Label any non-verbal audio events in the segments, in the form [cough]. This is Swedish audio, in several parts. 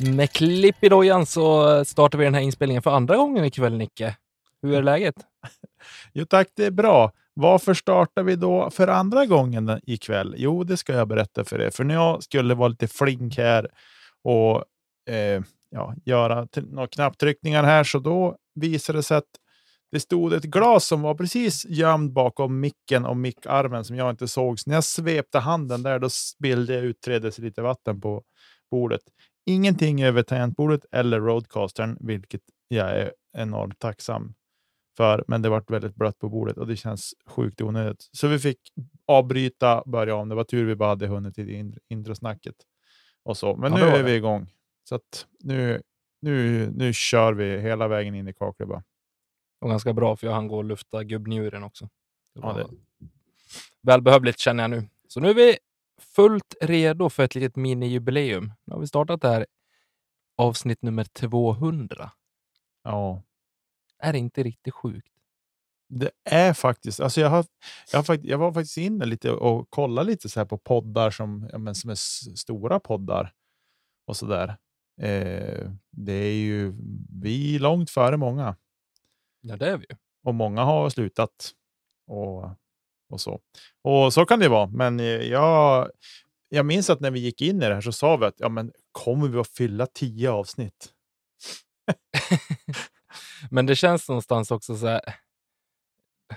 Med klipp i dojan så startar vi den här inspelningen för andra gången ikväll, Nicke. Hur är läget? [laughs] Jo tack, det är bra. Varför startar vi då för andra gången ikväll? Jo, det ska jag berätta för er. För när jag skulle vara lite flink här och eh, ja, göra några knapptryckningar här, så då visade det sig att det stod ett glas som var precis gömd bakom micken och mickarmen som jag inte såg. Så när jag svepte handen där, då spillde jag ut tre lite vatten på bordet. Ingenting över tangentbordet eller roadcastern, vilket jag är enormt tacksam för. Men det vart väldigt blött på bordet och det känns sjukt onödigt. Så vi fick avbryta, börja om. Det var tur vi bara hade hunnit till introsnacket och så. Men ja, nu är vi igång. Så att nu, nu, nu kör vi hela vägen in i Kakleba. Och ganska bra, för jag hann gå och lufta gubbnjuren också. Det var ja, det... Välbehövligt känner jag nu. Så nu är vi fullt redo för ett litet minijubileum. Nu har vi startat det här avsnitt nummer 200. Ja. Är det inte riktigt sjukt? Det är faktiskt. Alltså jag, har, jag, har, jag var faktiskt inne lite och kollade lite så här på poddar som, ja, men som är stora poddar och så där. Eh, det är ju vi är långt före många. Ja, det är vi. Och många har slutat och, och så. Och så kan det vara. Men eh, jag, jag minns att när vi gick in i det här så sa vi att ja, men kommer vi att fylla tio avsnitt? [laughs] men det känns någonstans också så här,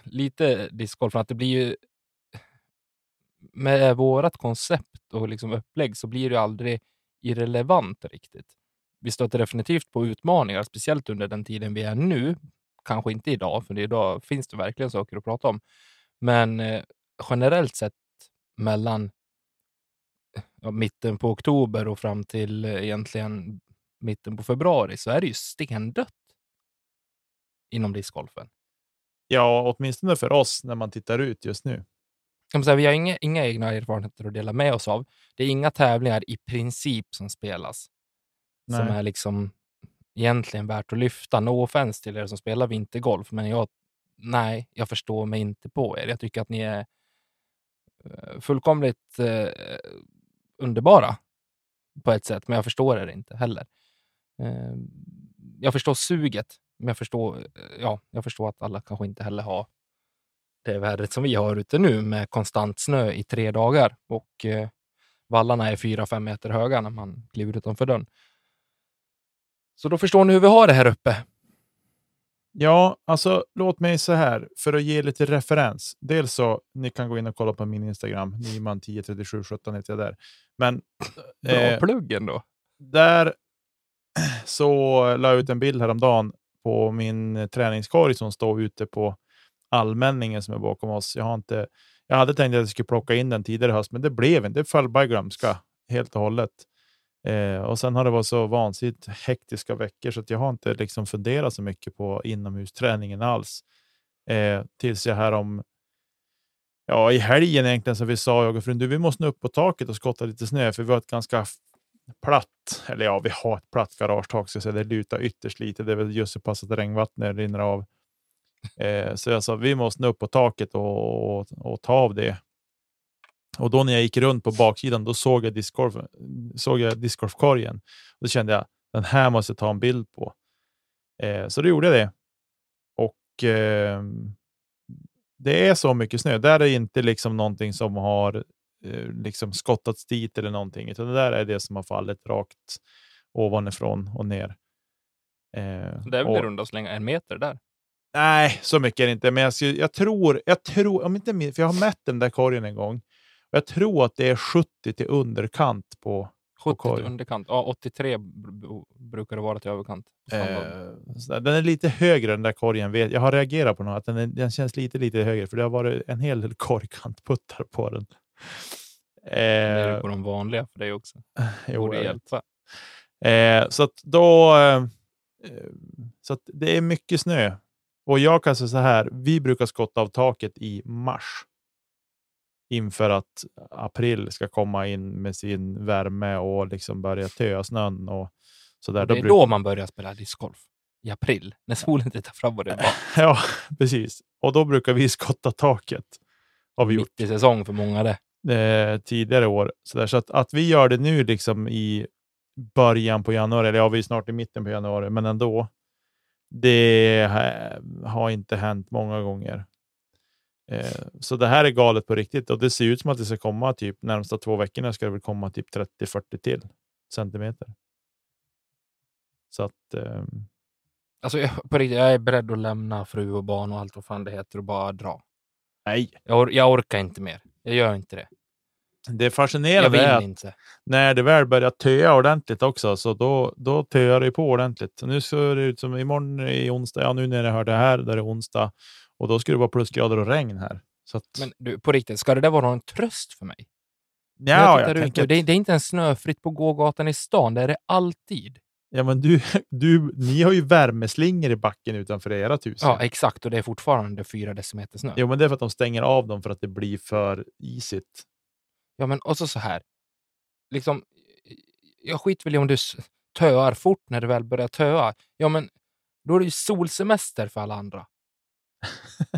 lite discgolf, att det blir ju med vårt koncept och liksom upplägg så blir det aldrig irrelevant riktigt. Vi stöter definitivt på utmaningar, speciellt under den tiden vi är nu. Kanske inte idag, för idag finns det verkligen saker att prata om. Men eh, generellt sett mellan ja, mitten på oktober och fram till eh, egentligen mitten på februari så är det ju stendött inom discgolfen. Ja, åtminstone för oss när man tittar ut just nu. Säga, vi har inga, inga egna erfarenheter att dela med oss av. Det är inga tävlingar i princip som spelas Nej. som är liksom egentligen värt att lyfta. No offense till er som spelar vintergolf, men jag, nej, jag förstår mig inte på er. Jag tycker att ni är eh, fullkomligt eh, underbara på ett sätt, men jag förstår er inte heller. Eh, jag förstår suget, men jag förstår, eh, ja, jag förstår att alla kanske inte heller har det vädret som vi har ute nu med konstant snö i tre dagar och eh, vallarna är fyra, fem meter höga när man kliver utanför dörren. Så då förstår ni hur vi har det här uppe. Ja, alltså låt mig så här för att ge lite referens. Dels så ni kan gå in och kolla på min Instagram, Nyman103717 heter jag där. Men [laughs] bra eh, plugg ändå. Där [clears throat] så la jag ut en bild häromdagen på min träningskorg som står ute på allmänningen som är bakom oss. Jag, har inte, jag hade tänkt att jag skulle plocka in den tidigare höst, men det blev inte. Det föll bara i glömska helt och hållet. Eh, och sen har det varit så vansinnigt hektiska veckor så att jag har inte liksom funderat så mycket på inomhusträningen alls. Eh, tills jag här om ja, i helgen egentligen så vi sa jag och frun, du, vi måste upp på taket och skotta lite snö för vi har ett ganska platt, eller ja, vi har ett platt garagetak så det lutar ytterst lite. Det är väl just så pass att regnvattnet rinner av. Eh, så jag sa, vi måste upp på taket och, och, och ta av det. Och då när jag gick runt på baksidan, då såg jag discgolf, såg jag discgolfkorgen. Då kände jag, den här måste jag ta en bild på. Eh, så då gjorde jag det. Och eh, det är så mycket snö. Där är inte liksom någonting som har eh, liksom skottats dit eller någonting, utan det där är det som har fallit rakt ovanifrån och ner. Eh, det är väl i runda slänga en meter där? Nej, så mycket är det inte. Men jag, jag tror, jag tror, om inte för jag har mätt den där korgen en gång. Jag tror att det är 70 till underkant på 70 på till underkant. Ja, 83 brukar det vara till överkant. Eh, den är lite högre den där korgen. Jag har reagerat på den. Att den, är, den känns lite, lite högre för det har varit en hel del korgkantputtar på den. Eh, det är på de vanliga för dig också. Det borde hjälpa. Eh, så att då. Eh, så att det är mycket snö och jag kan säga så här. Vi brukar skotta av taket i mars inför att april ska komma in med sin värme och liksom börja töa snön. Och så där. Det är då, man börjar spela discgolf. I april, när solen inte tar fram och det är [laughs] Ja, precis. Och då brukar vi [laughs] skotta taket. Har vi Mitt i säsong för många det. Eh, tidigare år. Så, där. så att, att vi gör det nu liksom i början på januari, eller ja, vi är snart i mitten på januari, men ändå. Det ha- har inte hänt många gånger. Eh, så det här är galet på riktigt och det ser ut som att det ska komma typ närmsta två veckorna ska det väl komma typ 30-40 till centimeter. Så att ehm, Alltså, jag, på riktigt, jag är beredd att lämna fru och barn och allt vad fan det heter och bara dra. nej, Jag, or- jag orkar inte mer. Jag gör inte det. det fascinerande är att inte. när det väl börjar töa ordentligt också, så då, då töar det på ordentligt. Så nu ser det ut som imorgon i onsdag, ja nu när jag hör det här, där är det onsdag, och då ska det vara plusgrader och regn här. Så att, Men du, på riktigt, ska det där vara någon tröst för mig? Ja, jag jag, tänker det, är- det är inte ens snöfritt på gågatan i stan. Det är det alltid. ja, men du, [laughs] du, ni har ju värmeslingor i backen utanför ert hus. Ja, exakt. Och det är fortfarande fyra decimeter snö. Jo, men det är för att de stänger av dem för att det blir för isigt. Ja, men och så här. Liksom, jag skiter väl i om du töar fort när det väl börjar töa. Ja, men då är det ju solsemester för alla andra.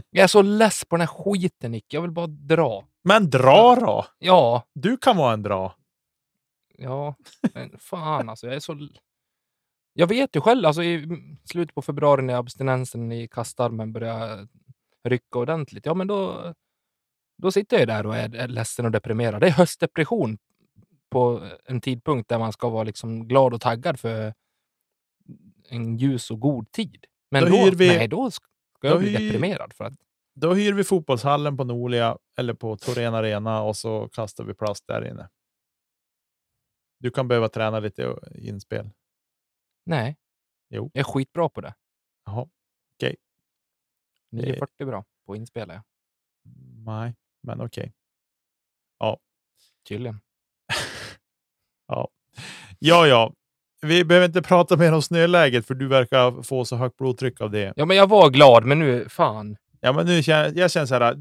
Jag är så less på den här skiten, Nick. Jag vill bara dra. Men dra då! Ja, Du kan vara en dra. ja, men fan alltså. Jag är så... Jag vet ju själv, alltså i slutet på februari när abstinensen i kastarmen börjar rycka ordentligt, ja men då, då sitter jag där och är, ledsen och deprimerad. Det är höstdepression på en tidpunkt där man ska vara liksom glad och taggad för en ljus och god tid. Men Då då, vi- nej, då ska jag då bli hyr- deprimerad. För att, Då hyr vi fotbollshallen på Nolia eller på Torén Arena och så kastar vi plast där inne. Du kan behöva träna lite inspel. nej, Jo. jag är skitbra på det. Jaha, 940 bra på att inspela, ja. nej, men okej. tydligen. [laughs] Ja, ja. Vi behöver inte prata mer om snöläget för du verkar få så högt blodtryck av det. Ja, men jag var glad, men nu, fan. Ja, men nu känner, jag känner så här.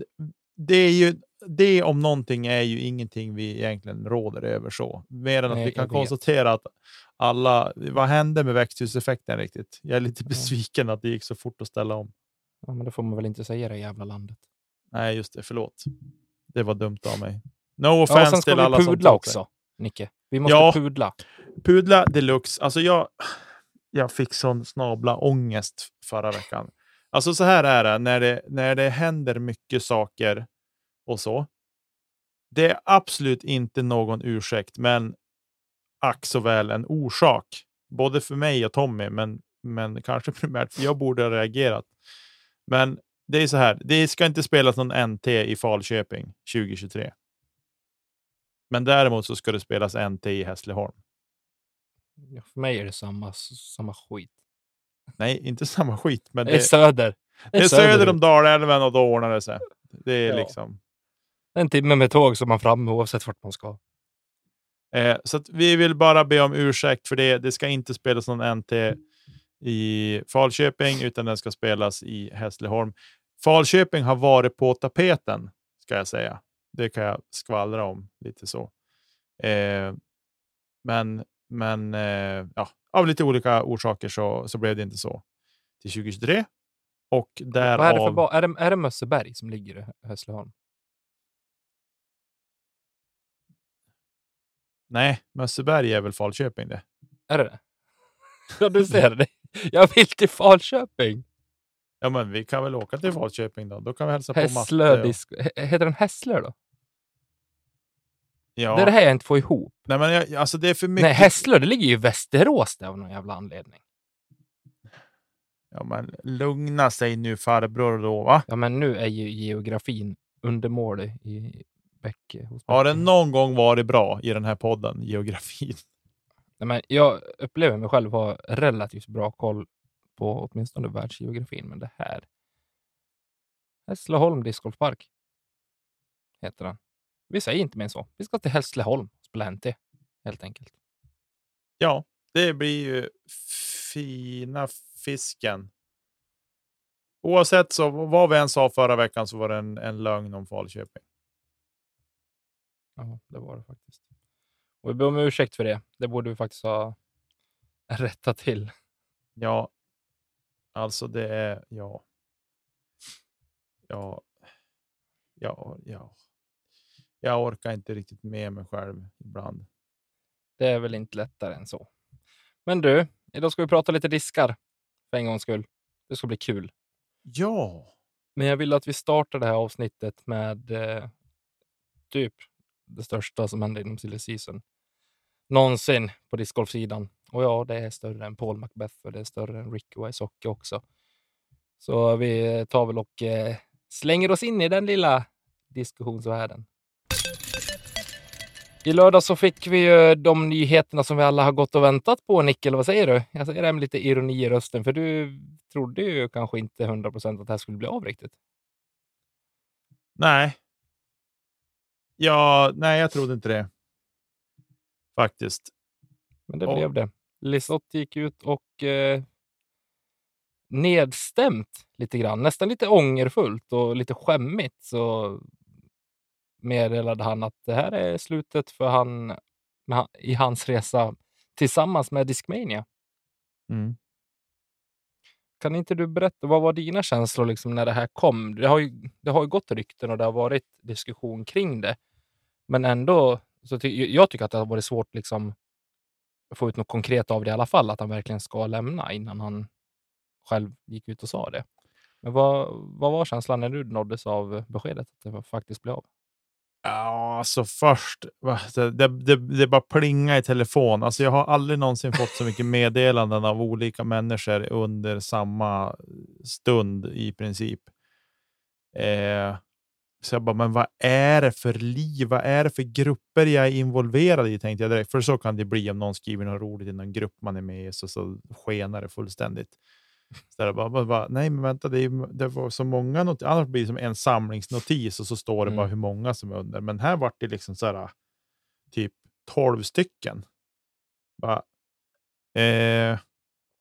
Det, är ju, det om någonting är ju ingenting vi egentligen råder över så. Mer än att Nej, vi kan konstatera att alla... Vad hände med växthuseffekten riktigt? Jag är lite besviken att det gick så fort att ställa om. Ja, men det får man väl inte säga i det jävla landet. Nej, just det. Förlåt. Det var dumt av mig. No Ja, och offense sen ska vi som pudla också, Nicke. Vi måste Ja. pudla. Pudla deluxe. Alltså jag, jag fick sån snabla ångest förra veckan. Alltså så här är det när, det när det händer mycket saker och så. Det är absolut inte någon ursäkt, men ack så väl en orsak. Både för mig och Tommy, men, men kanske [laughs] primärt för jag borde ha reagerat. Men det är så här, det ska inte spelas någon NT i Falköping 2023. Men däremot så ska det spelas NT i Hässleholm. Ja, för mig är det samma, samma skit. Nej, inte [laughs] samma skit, men Det det, är söder. det är söder om. Dalälven och då ordnar det sig. Det är Ja. liksom. En timme med tåg som man framme oavsett vart man ska. Eh, så vi vill bara be om ursäkt för det. Det ska inte spelas någon NT i Falköping, utan den ska spelas i Hässleholm. Falköping har varit på tapeten, ska jag säga. Det kan jag skvallra om lite så. Eh, men men eh, ja, av lite olika orsaker så, så blev det inte så till 2023. Och därav... Vad är det för ba- är det, är det Mösseberg som ligger i Hässleholm? Nej, Mösseberg är väl Falköping det. Är det det? [laughs] Ja, du ser det. Jag vill till Falköping. Ja, men vi kan väl åka till Falköping då. Då kan vi hälsa på Matte. Och- Heter den Hässlö då? Ja. Det är det här jag inte får ihop. Nej, men jag, alltså det är för mycket. Nej, Hässlö, det ligger ju i Västerås där av någon jävla anledning. Ja, men lugna sig nu farbror då, va? Ja, men nu är ju geografin undermålig i Bäcke. Hos Har det någon gång varit bra i den här podden, geografin? Nej, men jag upplever mig själv ha relativt bra koll på åtminstone världsgeografin, men det här... Hässleholm discgolfpark heter den. Vi säger inte mer än så. Vi ska till Hässleholm och spela NT, helt enkelt. Ja, det blir ju fina fisken. Oavsett så vad vi än sa förra veckan så var det en, en lögn om Falköping. Ja, det var det faktiskt. Och vi ber om ursäkt för det. Det borde vi faktiskt ha [laughs] rättat till. Ja, alltså det är ja. Ja, ja, ja. Jag orkar inte riktigt med mig själv ibland. Det är väl inte lättare än så. Men du, idag ska vi prata lite diskar för en gångs skull. Det ska bli kul. Ja. Men jag vill att vi startar det här avsnittet med eh, typ det största som hände inom silly season någonsin på discgolfsidan. Och ja, det är större än Paul Macbeth och det är större än Ricky Wysocki också. Så vi tar väl och eh, slänger oss in i den lilla diskussionsvärlden. I lördag så fick vi ju de nyheterna som vi alla har gått och väntat på, Nickel. Vad säger du? Jag säger det med lite ironi i rösten, för du trodde ju kanske inte 100 procent att det här skulle bli av riktigt. Nej. Ja, nej, jag trodde inte det. Faktiskt. Men det Och- blev det. Lisotte gick ut och eh, nedstämt lite grann, nästan lite ångerfullt och lite skämmigt så meddelade han att det här är slutet för han i hans resa tillsammans med Discmania. Mm. Kan inte du berätta, vad var dina känslor liksom när det här kom? Det har ju, det har ju gått rykten och det har varit diskussion kring det. Men ändå, så ty, jag tycker att det har varit svårt liksom att få ut något konkret av det i alla fall, att han verkligen ska lämna innan han själv gick ut och sa det. Men vad, vad var känslan när du nåddes av beskedet att det faktiskt blev av? Ja, alltså först. Det, det, det, det bara plinga i telefon. Alltså jag har aldrig någonsin fått så mycket meddelanden av olika människor under samma stund i princip. Eh, så jag bara, men vad är det för liv? Vad är det för grupper jag är involverad i? Tänkte jag direkt. För så kan det bli om någon skriver något roligt i någon grupp man är med i, så, så skenar det fullständigt. Så där bara, bara, bara, nej, men vänta, det, är, det var så många not- Annars blir det som en samlingsnotis och så står det Mm. bara hur många som är under. Men här vart det liksom så här, typ 12 stycken. Bara, eh,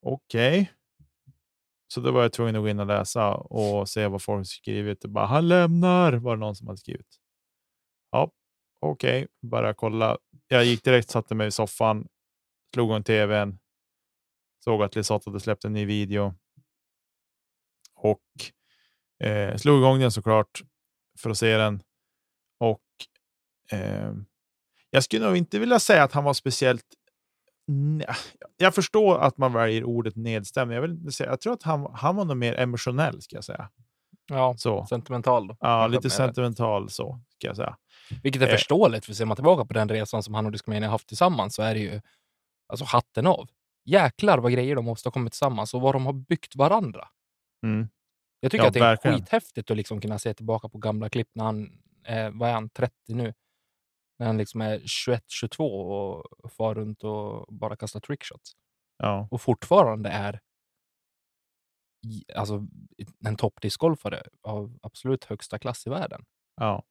Okej. Så då var jag tvungen att gå in och läsa och se vad folk skrivit. Och bara, han lämnar, var det någon som hade skrivit. Ja, okej, bara kolla. Jag gick direkt, satte mig i soffan, slog igång tvn, såg att Lisotte hade släppt en ny video och eh, slog igång den såklart för att se den. Och eh, jag skulle nog inte vilja säga att han var speciellt Nej, jag förstår att man väljer ordet nedstämd. Jag, vill inte säga, jag tror att han, han var nog mer emotionell, ska jag säga. Ja, Så. sentimental då. Ja, lite sentimental så, ska jag säga. Vilket är Eh. förståeligt, för ser man tillbaka på den resan som han och Discmania haft tillsammans så är det ju alltså hatten av. Jäklar vad grejer de har åstadkommit tillsammans och vad de har byggt varandra. Mm. Jag tycker Ja, att det är verkligen. skithäftigt att liksom kunna se tillbaka på gamla klipp när han, eh, vad är han, 30 nu? När han liksom är 21-22 och far runt och bara kastar trickshots. Ja, Och fortfarande är alltså, en toppdiscgolfare av absolut högsta klass i världen. ja.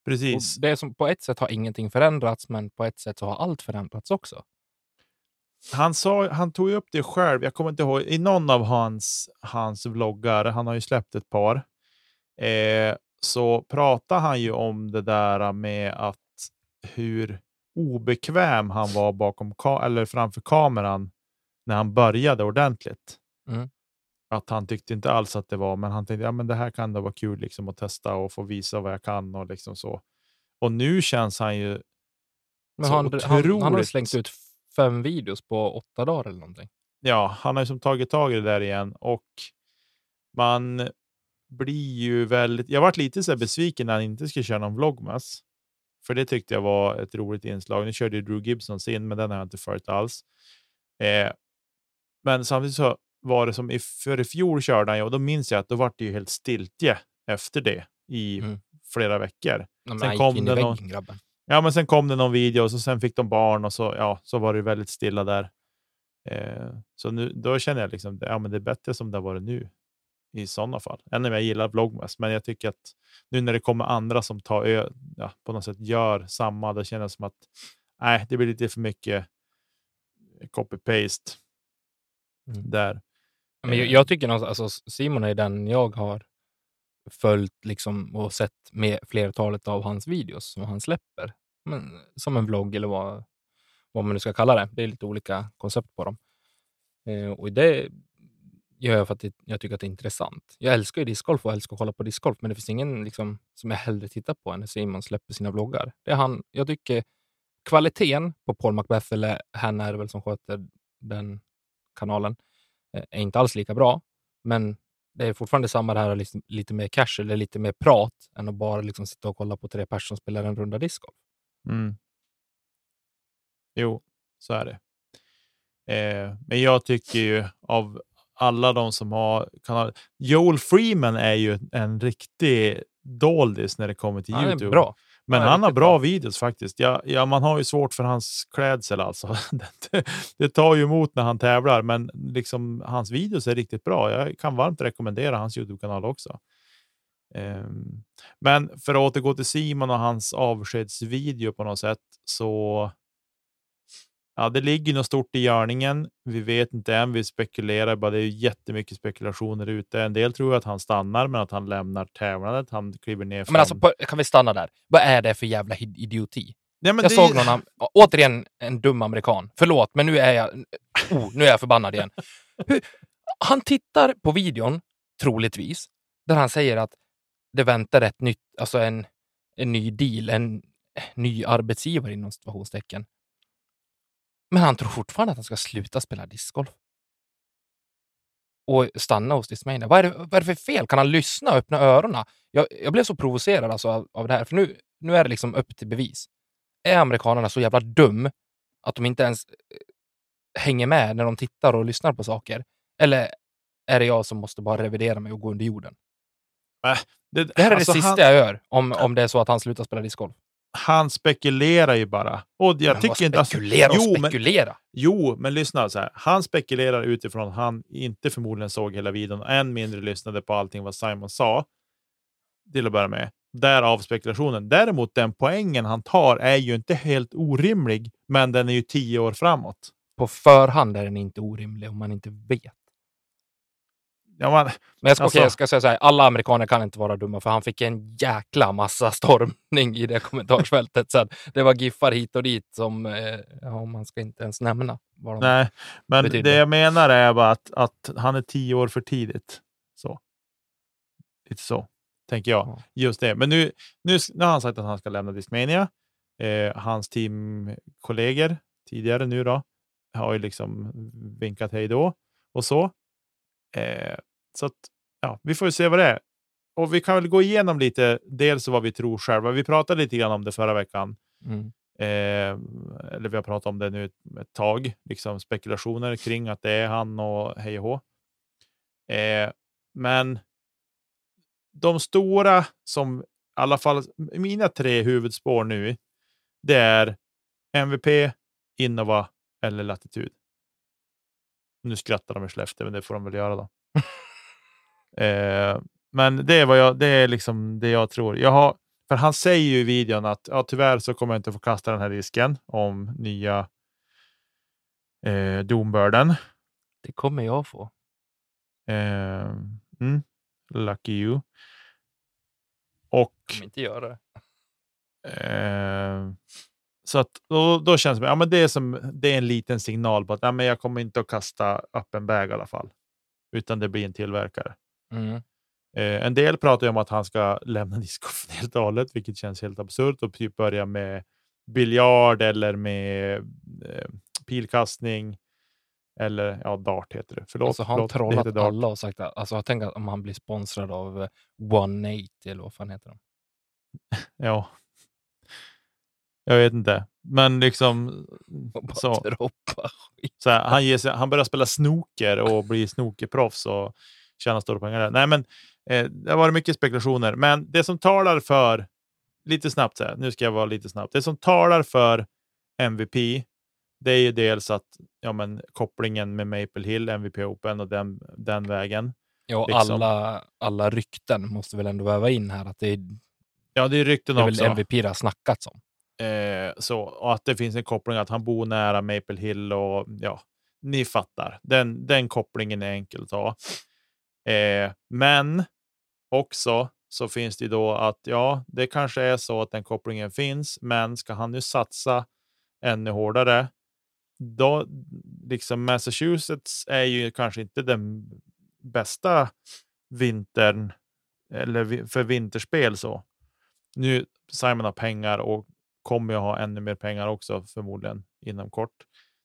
Och Precis. det är som på ett sätt har ingenting förändrats, men på ett sätt så har allt förändrats också. Han, sa, han tog upp det själv. Jag kommer inte ihåg. I någon av hans, hans vloggar, han har ju släppt ett par, eh, så pratar han ju om det där med att hur obekväm han var bakom eller framför kameran när han började ordentligt. Mm. Att han tyckte inte alls att det var, men han tänkte ja, men det här kan det vara kul liksom, att testa och få visa vad jag kan och liksom så. Och nu känns han ju Men Så han, han, han har otroligt- slängt ut fem videos på åtta dagar eller någonting. ja, han har ju som tagit tag i det där igen och man blir ju väldigt. Jag varit lite så besviken när han inte skulle köra någon vlogmas, för det tyckte jag var ett roligt inslag. Nu körde ju Drew Gibson sin, men den har jag inte följt alls. Eh, men samtidigt så var det som i, för i fjol körde han ju och då minns jag att då var det ju helt stiltje efter det i Mm. flera veckor. Men Sen kom det väggen, någon- grabben. Ja, men sen kom det någon video och så sen fick de barn och så, ja, så var det väldigt stilla där. Eh, så nu, då känner jag liksom, ja, men det är bättre som det har varit nu i sådana fall. Än om jag gillar vlogmas, men jag tycker att nu när det kommer andra som tar ö, ja, på något sätt gör samma, då känns det som att nej, det blir lite för mycket copy-paste Mm. där. Men jag, Eh. jag tycker nog, alltså Simon är den jag har följt liksom och sett med flertalet av hans videos som han släpper. Men, som en vlogg eller vad, vad man nu ska kalla det. Det är lite olika koncept på dem. Eh, och det gör jag för att det, jag tycker att det är intressant. Jag älskar ju discgolf och älskar att kolla på discgolf, men det finns ingen liksom, som jag hellre tittar på än när Simon släpper sina vloggar. Det är han, jag tycker kvaliteten på Paul Macbeth, eller Hanna är det väl som sköter den kanalen, eh, är inte alls lika bra. Men det är fortfarande samma det här liksom, lite mer cash eller lite mer prat än att bara liksom sitta och kolla på tre personer som spelar en runda discgolf. Mm. Jo, så är det. Eh, men jag tycker ju av alla de som har kanaler. Joel Freeman är ju en riktig doldis när det kommer till Han Youtube. bra. Men Ja, han har bra bra. videos faktiskt. Ja, ja, man har ju svårt för hans klädsel alltså. [laughs] det, det tar ju emot när han tävlar, men liksom hans videos är riktigt bra. Jag kan varmt rekommendera hans Youtube-kanal också. Ehm, men för att återgå till Simon och hans avskedsvideo på något sätt så. Ja, det ligger något stort i görningen. Vi vet inte än. Vi spekulerar bara. Det är jättemycket spekulationer ute. En del tror att han stannar, men att han lämnar tävlandet. Han kliver ner. Men alltså, från- kan vi stanna där? Vad är det för jävla id- idioti? Nej, Jag det- såg någon, återigen en dum amerikan. Förlåt, men nu är jag, oh, nu är jag förbannad igen. Hur, han tittar på videon, troligtvis, där han säger att det väntar ett nytt, alltså en, en ny deal, en eh, ny arbetsgivare inom situationstecken. Men han tror fortfarande att han ska sluta spela discgolf. Och stanna hos Discmania. Vad är, det, vad är det för fel? Kan han lyssna och öppna öronen? Jag, jag blev så provocerad alltså av, av det här, för nu, nu är det liksom upp till bevis. Är amerikanerna så jävla dum att de inte ens eh, hänger med när de tittar och lyssnar på saker? Eller är det jag som måste bara revidera mig och gå under jorden? Det, Det här är alltså, det sista han, jag gör om, om det är så att han slutar spela discgolf. han spekulerar ju bara. Och jag Men tycker inte... Alltså, spekulera och jo, men, spekulera. jo, men lyssna så här. Han spekulerar utifrån att han inte förmodligen såg hela videon, än mindre lyssnade på allting vad Simon sa. Till att börja med. Därav spekulationen. Däremot den poängen han tar är ju inte helt orimlig, men den är ju tio år framåt. På förhand är den inte orimlig om man inte vet. Ja, man, Men jag ska, Alltså- okej, jag ska säga så här, alla amerikaner kan inte vara dumma, för han fick en jäkla massa [laughs] stormning i det kommentarsfältet. Så det var giffar hit och dit som, eh, ja, man ska inte ens nämna. Vad de, nej, men betyder. det jag menar är bara att, att han är tio år för tidigt. Så. Lite så, tänker jag. Ja. Just det. Men nu, nu, nu har han sagt att han ska lämna Discmania. Eh, hans teamkollegor tidigare nu då har ju liksom vinkat hej då och så. Eh, så att, ja, vi får ju se vad det är. Och vi kan väl gå igenom lite, dels vad vi tror själva. Vi pratade lite grann om det förra veckan. Mm. Eh, eller vi har pratat om det nu ett, ett tag, liksom spekulationer kring att det är han och hej och hå. Eh, men de stora som i alla fall mina tre huvudspår nu, det är MVP, Innova eller Latitud. Nu skrattar de i Skellefteå, men det får de väl göra då. [laughs] eh, men det är vad jag, det är liksom det jag tror. Jag har, för han säger ju i videon att ja, tyvärr så kommer jag inte få kasta den här risken om nya eh, Doombirden. Det kommer jag få. Eh, mm, lucky you. Och Kommer inte göra det. eh, så att då, då känns det, ja, men det, är som, det är en liten signal på att nej, men jag kommer inte att kasta upp en bag i alla fall. Utan det blir en tillverkare. Mm. Eh, en del pratar ju om att han ska lämna discgolfen [laughs] helt och hållet, vilket känns helt absurt och typ börja med biljard eller med eh, pilkastning. Eller ja, dart heter det. Förlåt. Alltså, har han heter trollat alla och sagt att, alltså, tänk att om han blir sponsrad av eh, 180 eller vad fan heter de? [laughs] Ja. Jag vet inte, men liksom [laughs] så. så här, han, sig, han börjar spela snooker och blir snookerproffs och tjänar stora pengar där. Nej, men eh, det har varit mycket spekulationer, men det som talar för lite snabbt, så här, nu ska jag vara lite snabb. Det som talar för MVP, det är ju dels att ja, men, kopplingen med Maple Hill, MVP Open och den, den vägen. Ja, och liksom. alla, alla rykten måste väl ändå väva in här att det är, Ja, det är rykten det är också. väl MVP det har snackats om. Eh, så, och att det finns en koppling att han bor nära Maple Hill och ja, ni fattar. Den, den kopplingen är enkel att ta. Eh, men också så finns det ju då att ja, det kanske är så att den kopplingen finns, men ska han nu satsa ännu hårdare, då liksom Massachusetts är ju kanske inte den bästa vintern eller för vinterspel så. Nu Simon har pengar och kommer jag ha ännu mer pengar också förmodligen inom kort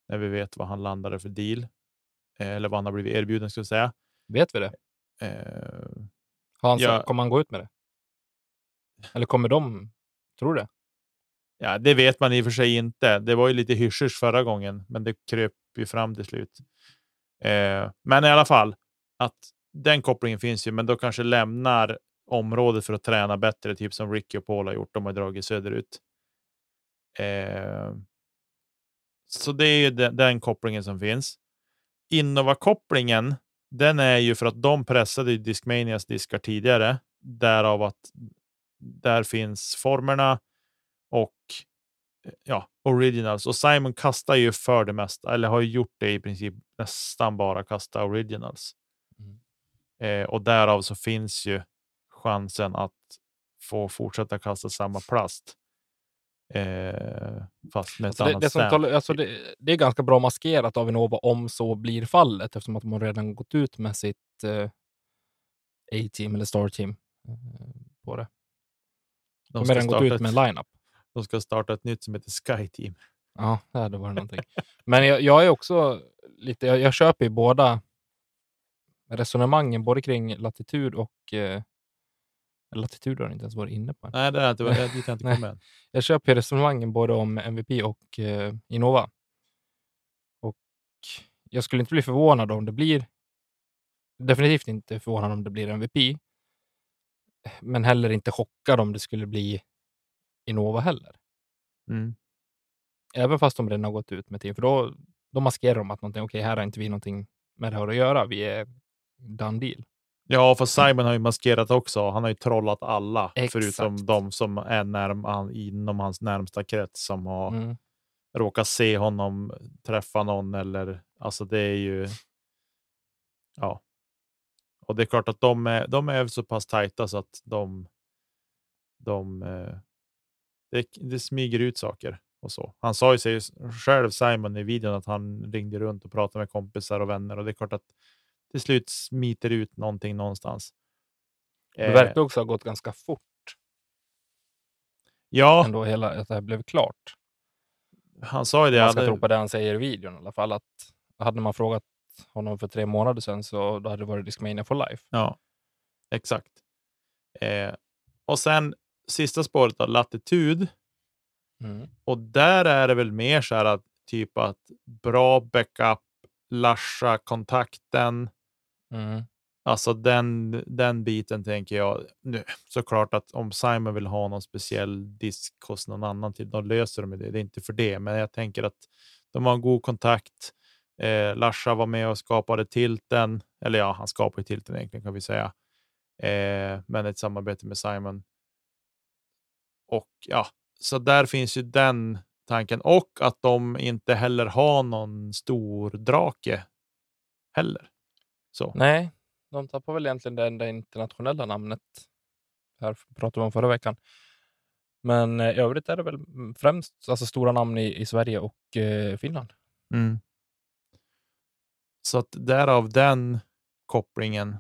när vi vet vad han landade för deal eh, eller vad han har blivit erbjuden ska jag säga. Vet vi det? Eh, han, Ja. Kommer han gå ut med det? Eller kommer de? Tror du det? ja, det vet man i och för sig inte. Det var ju lite hyschers förra gången, men det kröp ju fram till slut. Eh, men i alla fall att den kopplingen finns ju, men då kanske lämnar området för att träna bättre, typ som Ricky och Paul har gjort. De har dragit söderut. Eh, så det är ju den, den kopplingen som finns. Innova-kopplingen, den är ju för att de pressade ju Discmanias diskar tidigare, därav att där finns formerna och ja, originals. Och Simon kastar ju för det mesta, eller har ju gjort det i princip nästan bara kasta originals. Mm. Eh, och därav så finns ju chansen att få fortsätta kasta samma plast. Eh, fast med ett Alltså det, annat det, stamp. talar, alltså det, det är ganska bra maskerat av Innova om så blir fallet eftersom att de har redan gått ut med sitt eh, A-team eller Star-team eh, på det. De, har ska redan gått ut med en line-up. De ska starta ett nytt som heter Sky Team. Ja, det var det någonting. Men jag, jag är också lite, jag, jag köper ju båda resonemangen, både kring latitud och eh, latitud har jag inte ens varit inne på än. Nej, det är inte, det dit jag inte [laughs] kommer än. Jag köper resonemangen både om MVP och eh, Innova. Och jag skulle inte bli förvånad om det blir, definitivt inte förvånad om det blir MVP, men heller inte chockad om det skulle bli Innova heller. Mm. Även fast de redan har gått ut med team, för då, då maskerar de att någonting, okej, här har inte vi någonting med det här att göra. Vi är done deal. Ja, för Simon har ju maskerat också. Han har ju trollat alla, Exakt. förutom de som är närm inom hans närmsta krets som har Mm. råkat se honom träffa någon eller alltså det är ju. Ja. Och det är klart att de är, de är så pass tajta så att de. De. eh, Det, det smyger ut saker och så. Han sa ju sig själv Simon i videon att han ringde runt och pratade med kompisar och vänner och det är klart att till slut smiter ut någonting någonstans. Det Eh, verkar också ha gått ganska fort ja, ändå, hela, att det här blev klart. han sa ju det. man ska hade- tro på det han säger i videon i alla fall. Att hade man frågat honom för tre månader sedan så då hade det varit Discmania for life. Ja, exakt. Eh, och sen sista spåret av latitud. Mm. Och där är det väl mer så här att typ att bra backup, lasha kontakten. Mm. Alltså den, den biten tänker jag. Nu, såklart att om Simon vill ha någon speciell disk hos någon annan, till, då löser de det. Det är inte för det, men jag tänker att de har en god kontakt. Eh, Larsa var med och skapade tilten, eller ja, han skapade tilten egentligen kan vi säga. Eh, men ett samarbete med Simon. Och ja, så där finns ju den tanken och att de inte heller har någon stor drake heller. Så. Nej, de tappar väl egentligen det enda internationella namnet. Här pratade vi om förra veckan. Men eh, i övrigt är det väl främst alltså, stora namn i, i Sverige och eh, Finland. Mm. Så att därav den kopplingen.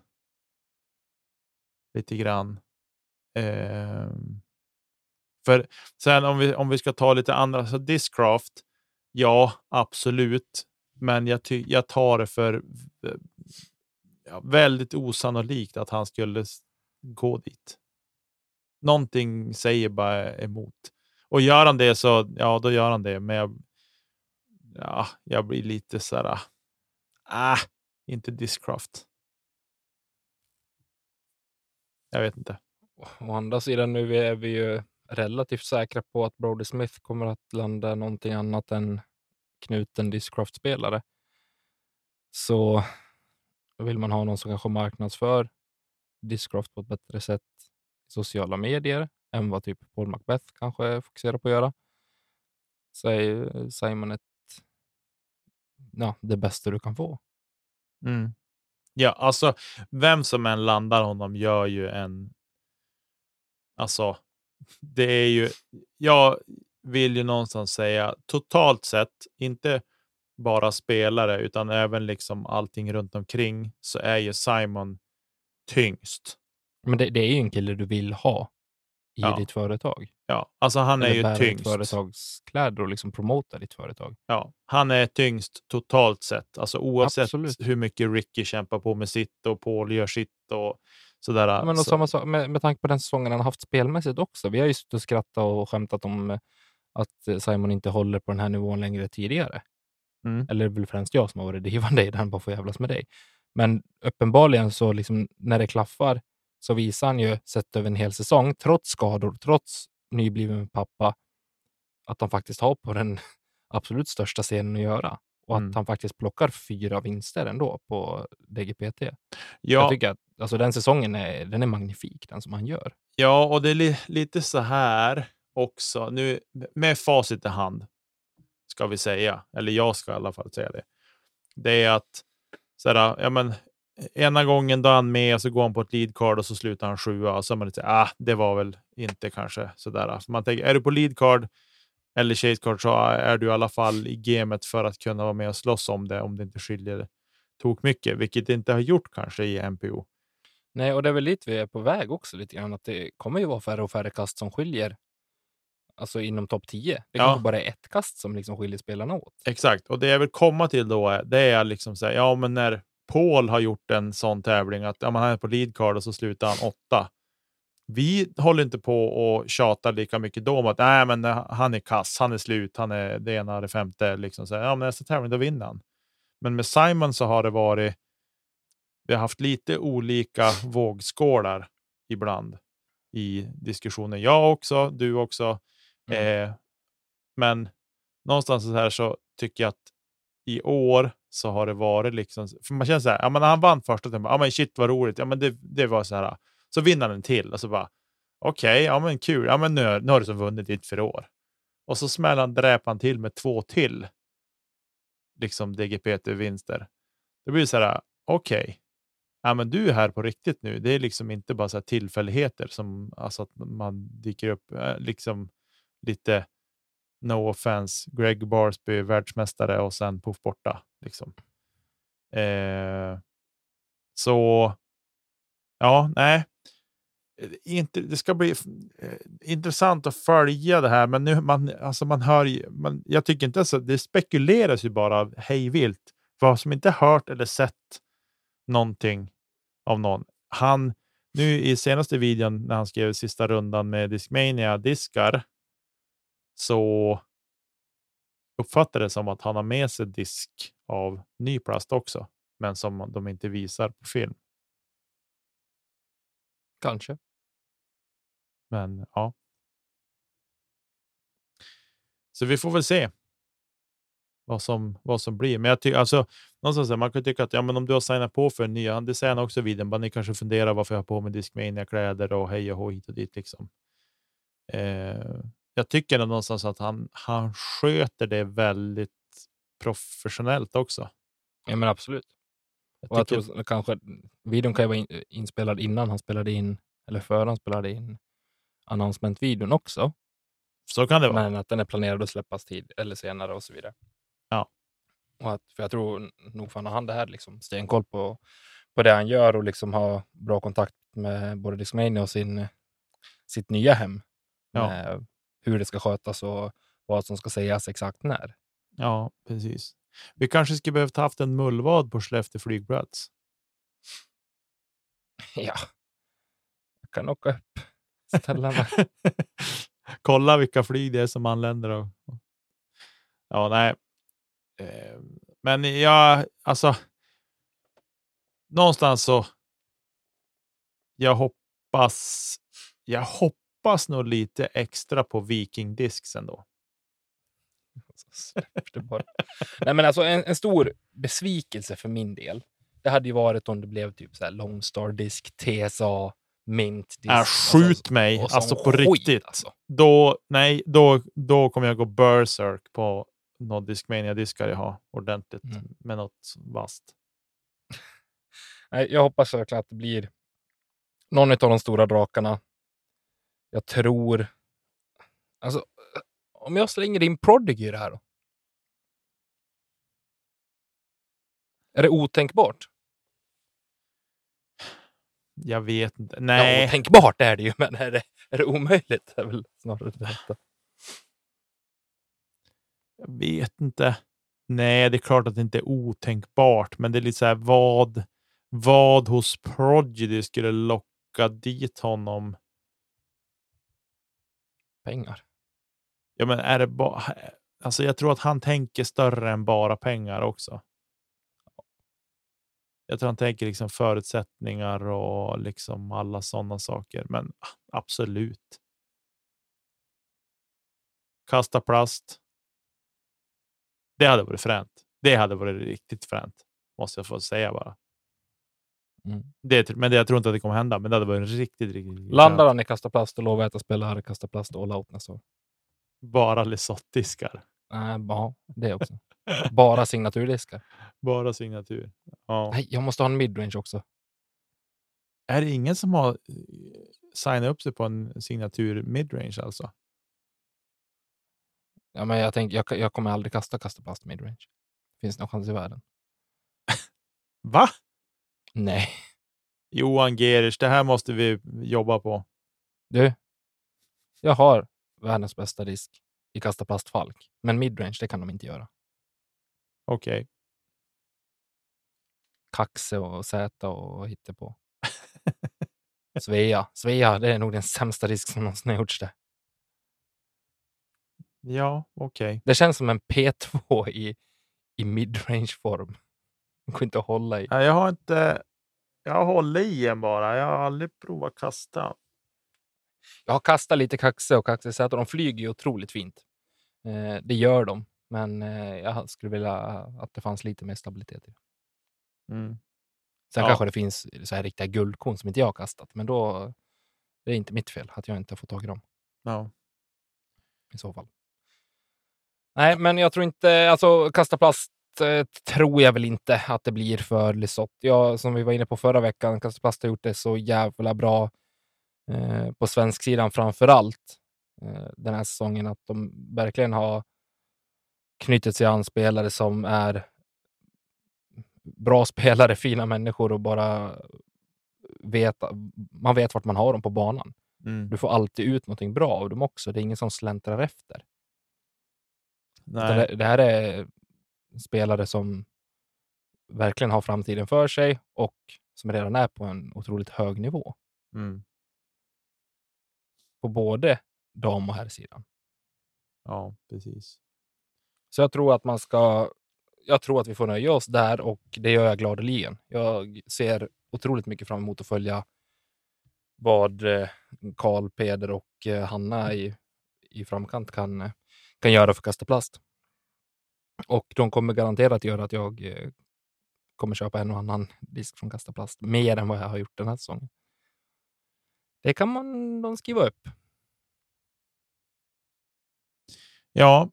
Lite grann. Ehm, för sen om vi, om vi ska ta lite andra, så Discraft. Ja, absolut. Men jag, ty, jag tar det för ja, väldigt osannolikt att han skulle gå dit. Någonting säger bara emot. Och gör han det så, ja, då gör han det. Men jag, ja, jag blir lite så här. Ah, inte Discraft. Jag vet inte. Å andra sidan nu är vi ju relativt säkra på att Brody Smith kommer att landa någonting annat än knuten Discraft-spelare. Så vill man ha någon som kanske marknadsför Discraft på ett bättre sätt i sociala medier än vad typ Paul Macbeth kanske fokuserar på att göra. Så är Simon ett, ja, det bästa du kan få. Mm. Ja, alltså vem som än landar honom gör ju en. Alltså, det är ju. Jag vill ju någonstans säga totalt sett, inte bara spelare utan även liksom allting runt omkring så är ju Simon tyngst. Men det, det är ju en kille du vill ha i Ja. ditt företag. Ja, alltså han är Eller ju bära tyngst. företagskläder och liksom promota ditt företag. Ja, han är tyngst totalt sett. Alltså oavsett Absolut. hur mycket Ricky kämpar på med sitt och Paul gör sitt och sådär. Ja, men och så, samma sak med, med tanke på den säsongen han har haft spelmässigt också. Vi har ju suttit och skrattat och skämtat om eh, att eh, Simon inte håller på den här nivån längre tidigare. Mm. Eller det är väl främst jag som har varit drivande i den, bara för att jävlas med dig. Men uppenbarligen så liksom, när det klaffar så visar han ju, sett över en hel säsong, trots skador, trots nybliven pappa, att han faktiskt har på den [laughs] absolut största scenen att göra. Och att Mm. han faktiskt plockar fyra vinster ändå på DGPT. Jag ja, tycker att alltså, den säsongen är, den är magnifik, den som han gör. ja, och det är li, lite så här också. Nu med facit i hand ska vi säga, eller jag ska i alla fall säga det. Det är att sådär, ja, men, ena gången då är han med och så går han på ett lead card och så slutar han sjua och så är man lite ah, det var väl inte kanske sådär. Så alltså, man tänker, är du på lead card eller chase card så är du i alla fall i gamet för att kunna vara med och slåss om det om det inte skiljer tok mycket, vilket det inte har gjort kanske i MPO. Nej, och det är väl dit vi är på väg också lite grann, att det kommer ju vara färre och färre kast som skiljer, alltså inom topp 10. Det Ja. kanske bara är ett kast som liksom skiljer spelarna åt. Exakt, och det jag vill komma till då är, det är liksom så här, ja men när Paul har gjort en sån tävling att ja, man är på lead card och så slutar han åtta. Vi håller inte på och tjatar lika mycket då om att nej, men han är kass, han är slut, han är det ena, det femte. Liksom så här, ja, men nästa tävling, då vinner han. Men med Simon så har det varit, vi har haft lite olika vågskålar ibland i diskussionen. Jag också, du också. Mm. Eh, men någonstans så här så tycker jag att i år så har det varit liksom, för man känner så här, ja men när han vann första tävlingen, ja men shit vad roligt, ja men det, det var så här, så vinner han en till och så bara, okej, ja men kul, ja men nu, nu har du som vunnit ditt för år. Och så smäller han, dräper han till med två till, liksom DGPT-vinster. Det blir så här, okej, ja men du är här på riktigt nu, det är liksom inte bara så här tillfälligheter som, alltså att man dyker upp, eh, liksom lite no offense, Greg Barsby, världsmästare och sen puff borta. Liksom. Eh, så, ja, nej. Eh, inte, det ska bli eh, intressant att följa det här, men nu, man, alltså man hör ju, man, jag tycker inte så, det spekuleras ju bara hejvilt. Vad som inte hört eller sett någonting av någon. Han, nu i senaste videon när han skrev sista rundan med Discmania diskar, så uppfattar det som att han har med sig disk av ny plast också, men som de inte visar på film. Kanske. Men ja. Så vi får väl se vad som, vad som blir. Men jag tycker alltså, någonstans man kan tycka att ja, men om du har signat på för en ny, det säger han också vid bara ni kanske funderar varför jag har på mig Discmania-kläder och hej och hå hit och dit. Liksom. Eh, jag tycker någonstans att han, han sköter det väldigt professionellt också. Ja, men absolut. Jag Och jag tror kanske videon kan ju vara in, inspelad innan han spelade in, eller före han spelade in announcement-videon också. så kan det vara. Men att den är planerad att släppas tid eller senare och så vidare. Ja. Och att, för jag tror nog fan har han det här liksom stenkoll på, på det han gör och liksom har bra kontakt med både Discmania och sin, sitt nya hem. Ja. Med hur det ska skötas och vad som ska sägas exakt när. Ja, precis. Vi kanske skulle behövt haft en mullvad på Skellefteå flygplats. [laughs] Ja, jag kan åka upp ställena. [laughs] Kolla vilka flyg det är som anländer. Och... Ja, nej. Eh, Men jag, alltså. Någonstans så. Jag hoppas. Jag hoppas nog lite extra på Viking Discs ändå. Nej, men alltså en, en stor besvikelse för min del. Det hade ju varit om det blev typ så här Lone Star Disk, TSA, Mint Disk. Äh, skjut mig, och sån alltså på skit, riktigt. alltså. Då, nej, då, då kommer jag gå berserk på några Discmania-diskar jag har ordentligt Mm. med något vasst. Nej, jag hoppas verkligen att det blir någon av de stora drakarna. Jag tror... Alltså, om jag slänger in Prodigy i det här då? Är det otänkbart? Jag vet inte. Ja, Nej, otänkbart är det ju, men är det, Är det omöjligt? är väl snarare det rätta. Jag vet inte. Nej, det är klart att det inte är otänkbart, men det är lite så här vad, vad hos Prodigy skulle locka dit honom. Pengar. Ja, men är det bara... Alltså, jag tror att han tänker större än bara pengar också. Jag tror han tänker liksom förutsättningar och liksom alla sådana saker. Men absolut. Kasta plast. Det hade varit fränt. Det hade varit riktigt fränt. Måste jag få säga bara. Mm. Det, men det, jag tror inte att det kommer hända, men det hade varit riktigt, riktigt Landar han i kasta plast och lovar att jag spelar här i kasta plast all out nästa år. Bara Lesottiskar. Nej, ja, det också. [laughs] Bara signaturdiskar. Bara signatur. Ja. Nej, jag måste ha en midrange också. Är det ingen som har eh, signat upp sig på en signatur midrange alltså? Ja, men jag, tänker, jag, jag kommer aldrig kasta kasta plast midrange. Finns det någon chans i världen? [laughs] Va? Nej. Johan Gerisch, det här måste vi jobba på. Du, jag har världens bästa disk i kasta plast Falk, men midrange, det kan de inte göra. Okej. Kaxe och Z och på. [laughs] Svea. Svea, det är nog den sämsta disk som någonsin har gjorts det. Ja, okej. Det känns som en P2 i, i midrange-form. [laughs] Går inte att hålla i. Nej, Jag har inte. Jag har hållit i en bara. Jag har aldrig provat kasta. Jag har kastat lite Kaxe och Kaxe Z och de flyger ju otroligt fint. Eh, det gör de, men eh, jag skulle vilja att det fanns lite mer stabilitet i det. Mm. Sen Ja. kanske det finns så här riktiga guldkorn som inte jag har kastat, men då det är inte mitt fel att jag inte har fått tag i dem Ja. i så fall. Nej, men jag tror inte, alltså kasta plast tror jag väl inte att det blir för Lisott. Jag, som vi var inne på förra veckan, kasta plast har gjort det så jävla bra eh, på svensk sidan framför allt eh, den här säsongen, att de verkligen har knutit sig an spelare som är bra [laughs] spelare, fina människor och bara vet, man vet vart man har dem på banan. Mm. Du får alltid ut någonting bra av dem också. Det är ingen som släntrar efter. Det, det här är spelare som verkligen har framtiden för sig och som redan är på en otroligt hög nivå Mm. på både dam och herrsidan. Ja, precis. Så jag tror att man ska. Jag tror att vi får nöja oss där och det gör jag gladeligen. Jag ser otroligt mycket fram emot att följa vad eh, Karl, Peder och eh, Hanna i, i framkant kan, eh, kan göra för kasta plast. Och de kommer garanterat göra att jag eh, kommer köpa en och annan disk från Kasta Plast mer än vad jag har gjort den här säsongen. Det kan man de skriva upp. Ja,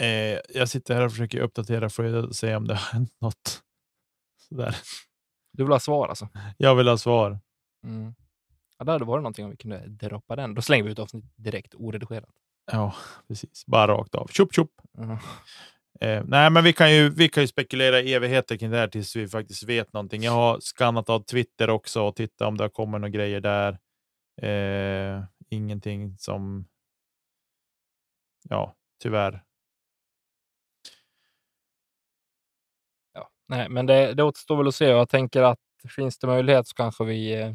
eh, jag sitter här och försöker uppdatera flödet och se om det har hänt något. Sådär. Du vill ha svar alltså? Jag vill ha svar. Mm. Ja, det hade varit någonting om vi kunde droppa den. Då slänger vi ut avsnittet direkt oredigerat. Ja, precis. Bara rakt av. Tjopp, tjopp. Mm. Eh, nej, men vi kan, ju, vi kan ju spekulera i evigheter kring det här tills vi faktiskt vet någonting. Jag har skannat av Twitter också och tittat om det har kommit några grejer där. Eh, ingenting som... Ja, tyvärr. Ja. Nej, men det, det återstår väl att se. Jag tänker att finns det möjlighet så kanske vi eh,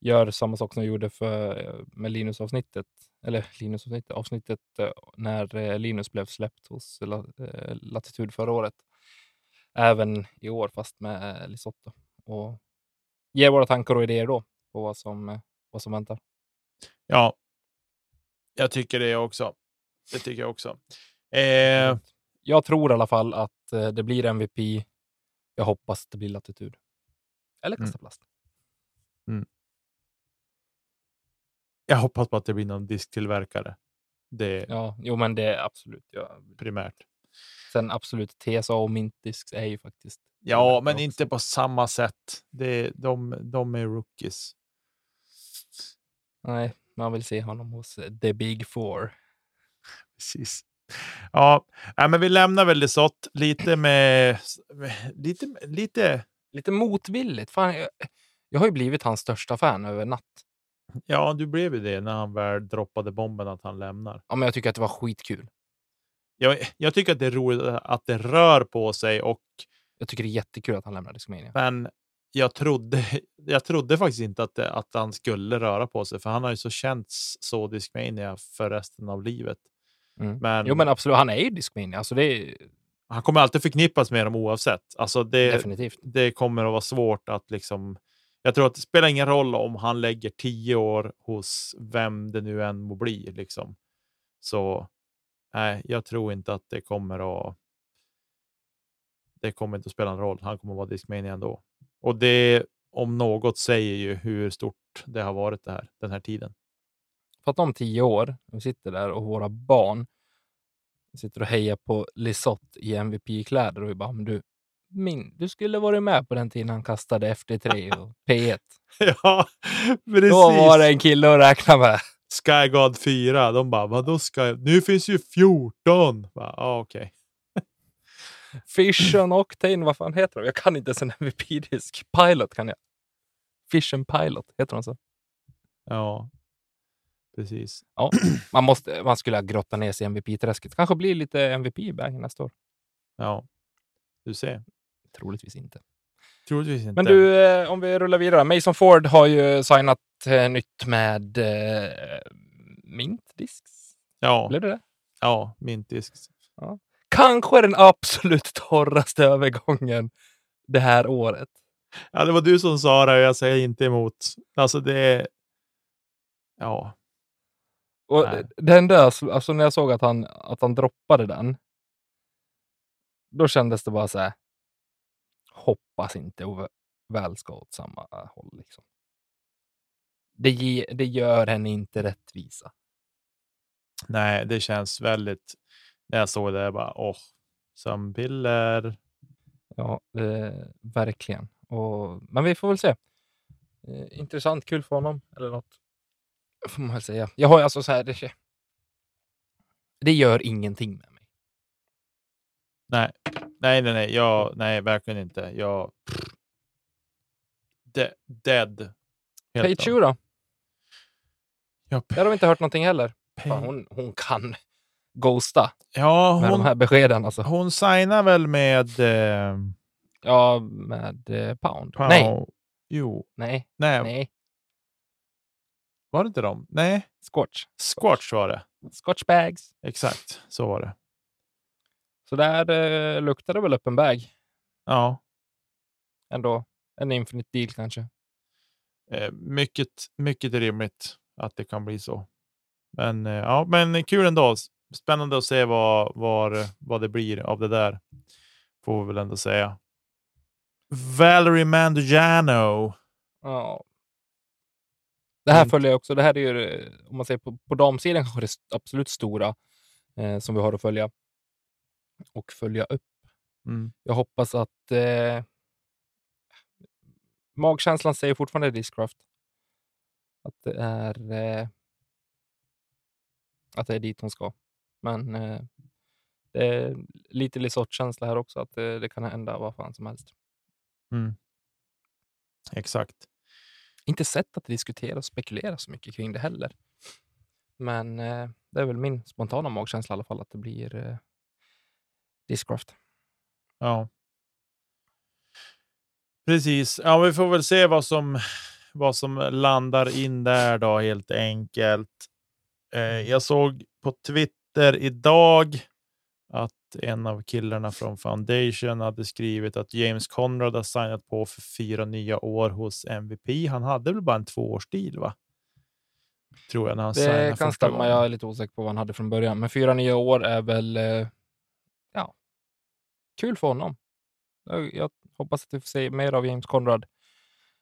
gör samma sak som vi gjorde för, eh, med Linus-avsnittet. Eller Linus-avsnittet, avsnittet eh, när eh, Linus blev släppt hos eh, Latitud förra året. Även i år, fast med Lisotto. Och ger våra tankar och idéer då på vad som, vad som väntar. Ja, jag tycker det också. Det tycker jag också. Eh, Jag tror i alla fall att det blir MVP. Jag hoppas det blir latitud. Eller Mm. kasta plast. Jag hoppas på att det blir någon disktillverkare. Det Ja, jo, men det är absolut. Ja. primärt. Sen absolut, TSA och Mintdisks är ju faktiskt. Ja, men också. inte på samma sätt. Det, de, de är rookies. Nej, man vill se honom hos eh, The Big Four. Precis. Ja, men vi lämnar väl det sått lite med, med lite, lite. Lite motvilligt. Fan, jag, jag har ju blivit hans största fan över natt. Ja, du blev ju det när han väl droppade bomben att han lämnar. Ja, men jag tycker att det var skitkul. Jag, jag tycker att det är roligt att det rör på sig och Jag tycker det är jättekul att han lämnar Discmania. men jag trodde, [laughs] jag trodde faktiskt inte att, det, att han skulle röra på sig, för han har ju så känts så Discmania för resten av livet. Mm. Men, Jo, men absolut. Han är ju Discmania. Alltså, det är han kommer alltid förknippas med dem oavsett. Alltså det, definitivt. det kommer att vara svårt att liksom. Jag tror att det spelar ingen roll om han lägger tio år hos vem det nu än må bli. Liksom. Så nej, jag tror inte att det kommer att. Det kommer inte att spela en roll. Han kommer att vara Discmania ändå. Och det om något säger ju hur stort det har varit det här den här tiden. För att om tio år, vi sitter där och våra barn sitter och hejar på Lisotte i MVP-kläder och vi bara, men du, min, du skulle varit med på den tiden han kastade FD3 och P1. [laughs] ja, precis. Då var det en kille att räkna med. Skygod 4. De bara, vadå Sky? Nu finns ju 14. Ja, ah, okej. Fission Octane, vad fan heter de? Jag kan inte ens en MVP-disk. Pilot kan jag. Fission Pilot, heter de så? Ja, precis. Ja, man, måste, man skulle ha grottat ner sig i MVP-träsket. Kanske blir lite MVP i bagen nästa år. Ja, du ser. Troligtvis inte. Troligtvis inte. Men du, eh, om vi rullar vidare. Mason Ford har ju signat eh, nytt med eh, Mint Discs. Ja, Blev det det? ja, mintisk. Kanske den absolut torraste övergången det här året. Ja, det var du som sa det och jag säger inte emot. Alltså det är... Ja, Och Nej. den där, alltså när jag såg att han, att han droppade den, då kändes det bara så här, hoppas inte Ove väl ska åt samma håll. Liksom. Det, ge, det gör henne inte rättvisa. nej, det känns väldigt... När jag såg det, jag bara åh, sömnpiller. Ja, eh, verkligen. Och, men vi får väl se. Eh, intressant, kul för honom, eller något. Får man väl säga. Jag har alltså så här, det, det gör ingenting med. Nej, nej, nej, nej, jag, nej, verkligen inte. Jag... De, dead. Helt Page Chu då? Ja, Där har vi inte hört någonting heller. Fan, hon, hon kan ghosta ja med hon, de här beskeden. Alltså. hon signar väl med... Eh, Ja, med eh, Pound. Pau- Nej, Jo, nej, nej, nej. var det inte dem? Nej, Scorch. Squatch var det. Scotch bags. Exakt, så var det. Så där eh, luktar det väl upp en bag Ja, ändå. En Infinite deal kanske. eh, mycket, mycket rimligt att det kan bli så. Men eh, ja, men kul ändå. Spännande att se vad, vad, vad det blir av det där. Får vi väl ändå säga. Valerie Mandugiano. Ja. Det här följer jag också. Det här är ju, eh, om man säger på, på damsidan, [laughs] kanske det absolut stora eh, som vi har att följa och följa upp. Mm. Jag hoppas att eh, magkänslan säger fortfarande Discraft. Att det är eh, att det är dit hon ska. Men eh, det är lite Lisotte-känsla här också, att det, det kan hända vad fan som helst. Mm. Exakt. Inte sett att diskutera och spekulera så mycket kring det heller. Men eh, det är väl min spontana magkänsla i alla fall att det blir eh, Discraft. Ja. Precis. Ja, vi får väl se vad som, vad som landar in där då helt enkelt. Eh, jag såg på Twitter idag att en av killarna från Foundation hade skrivit att James Conrad har signat på för fyra nya år hos MVP. Han hade väl bara en tvåårsdeal, va? Tror jag när han Det kan stämma. gången. Jag är lite osäker på vad han hade från början. Men fyra nya år är väl eh, kul för honom. Jag, jag hoppas att vi får se mer av James Conrad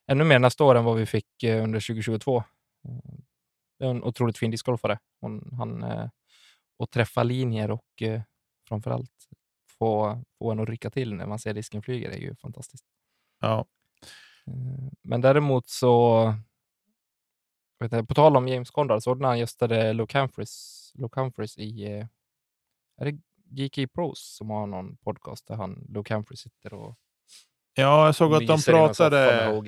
ännu mer nästa år än vad vi fick eh, under 2022. Eh, Det är en otroligt fin discgolfare. Hon, han, eh, och träffa linjer och eh, framförallt få, få en att rycka till när man ser disken flyger är ju fantastiskt. Ja. Eh, Men däremot så, vet jag, på tal om James Conrad, så när han gästade Luke Humphries, Luke Humphries i, eh, är det GK Pros som har någon podcast där han, Luke Humphries sitter och ja, jag såg att de pratade.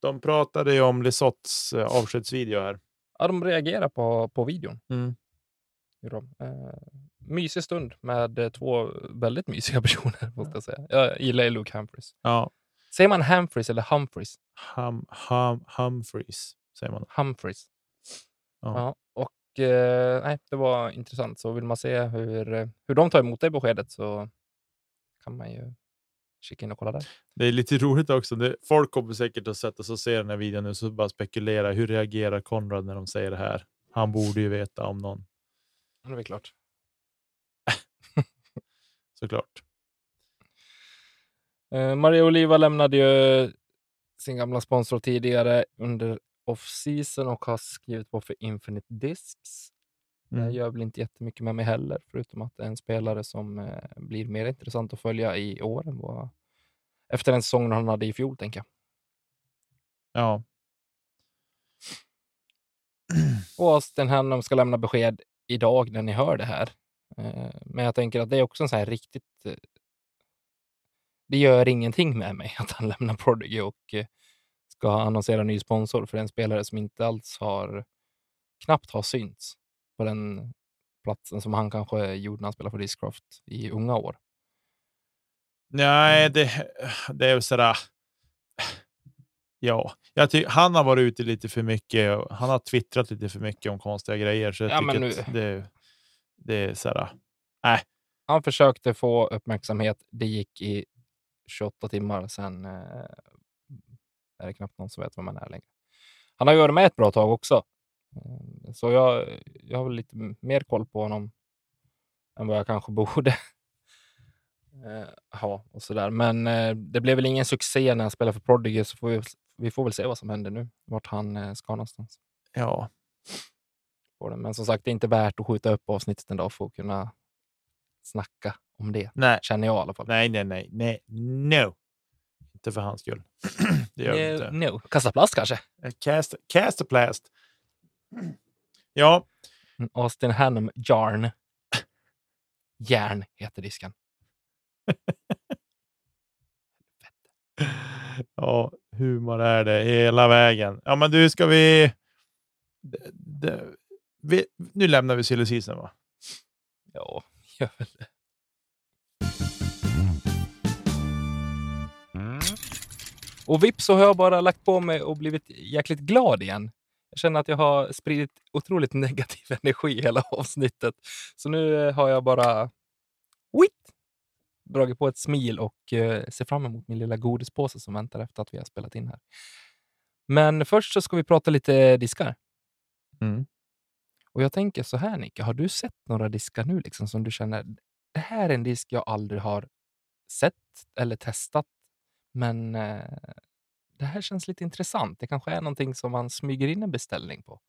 De pratade ju om Lisotts eh, avskedsvideo här. Ja, de reagerar på, på videon. Mm. De. Eh, mysig stund med eh, två väldigt mysiga [laughs] personer, måste jag säga. Jag gillar ju Luke Humphries. Ja, Säger man Humphries eller Humphries? hum, hum, Humphreys säger man. Humphries. Ja. Ja. och nej, det var intressant. Så vill man se hur, eh, hur de tar emot det beskedet så kan man ju kika in och kolla där. Det är lite roligt också. Det, folk kommer säkert att sätta sig och se den här videon nu så bara spekulera. Hur reagerar Konrad när de säger det här? Han borde ju veta om någon, Det är väl klart. [laughs] såklart. Eh, Maria Oliva lämnade ju sin gamla sponsor tidigare under off-season och har skrivit på för Infinite Discs. Det Mm. gör väl inte jättemycket med mig heller, förutom att det är en spelare som eh, blir mer intressant att följa i år än vad, efter den säsongen han hade i fjol, tänker jag. Ja, Och Austin Hannum ska lämna besked idag när ni hör det här. Eh, Men jag tänker att det är också en så här riktigt... eh, Det gör ingenting med mig [laughs] att han lämnar Prodigy och ska annonsera ny sponsor för en spelare som inte alls har knappt har synts på den platsen som han kanske gjorde när han spelade för Discraft i unga år. nej, det, det är väl sådär. Ja, jag ty- han har varit ute lite för mycket. och Han har twittrat lite för mycket om konstiga grejer. Så jag Ja, tycker men att nu- det, det är sådär. Han försökte få uppmärksamhet. Det gick i 28 timmar. Sen eh, är det knappt någon som vet vem man är längre. Han har ju varit med ett bra tag också. Eh, Så jag, jag har väl lite mer koll på honom än vad jag kanske [laughs] borde eh, ha. och sådär. Men eh, det blev väl ingen succé när han spelade för Prodigy, så får vi, vi får väl se vad som händer nu. Vart han eh, ska någonstans. Ja. Men som sagt, det är inte värt att skjuta upp avsnittet en dag för att kunna snacka om det. nej, Känner jag i alla fall. nej, nej, nej, nej, no. Inte för hans skull. [clears throat] det gör vi inte. No, no. Kasta plast kanske? Eh, Cast, casterplast. [clears throat] Ja, En Austin Hannum Jarn. [clears throat] Järn heter disken. [laughs] ja, humor är det hela vägen. Ja, men du, ska vi... Det, det, vi nu lämnar vi silly va? Ja, gör väl det. Och vips så har jag bara lagt på mig och blivit jäkligt glad igen. Jag känner att jag har spridit otroligt [laughs] negativ energi hela avsnittet. Så nu eh, har jag bara Wit! dragit på ett smil och eh, ser fram emot min lilla godispåse som väntar efter att vi har spelat in här. Men först så ska vi prata lite diskar. Mm. Och jag tänker så här Nicke, har du sett några diskar nu liksom som du känner, det här är en disk jag aldrig har sett eller testat, men eh, det här känns lite intressant. Det kanske är någonting som man smyger in en beställning på.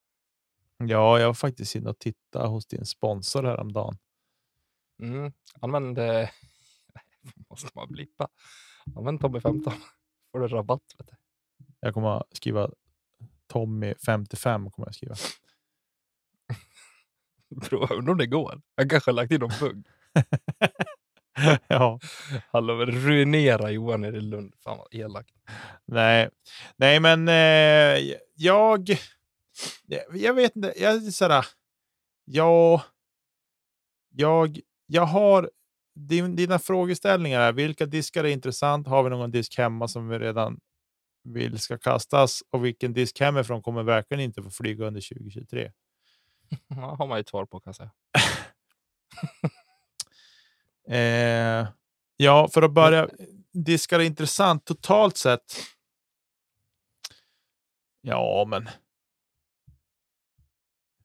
Ja, jag var faktiskt inne och tittade hos din sponsor häromdagen. Mm. Använd, eh, [laughs] måste man blippa, använd Tommy 15, [laughs] får du rabatt. Vet du. Jag kommer att skriva Tommy 55. Kommer jag skriva. [laughs] Prova, undrar om det går. Han kanske har lagt in någon bugg. [laughs] ja, lovar ruinera Johan i Lund. Fan vad elakt. nej, nej, men eh, jag. Jag vet inte. Jag är sådär. Ja, jag, jag har din, dina frågeställningar. Är, vilka diskar är intressant? Har vi någon disk hemma som vi redan vill ska kastas? Och vilken disk hemifrån kommer verkligen inte få flyga under 2023? [laughs] Ja, har man ju ett svar på kan jag säga. [laughs] Eh, ja, för att börja. Diskar är intressant totalt sett. Ja, men.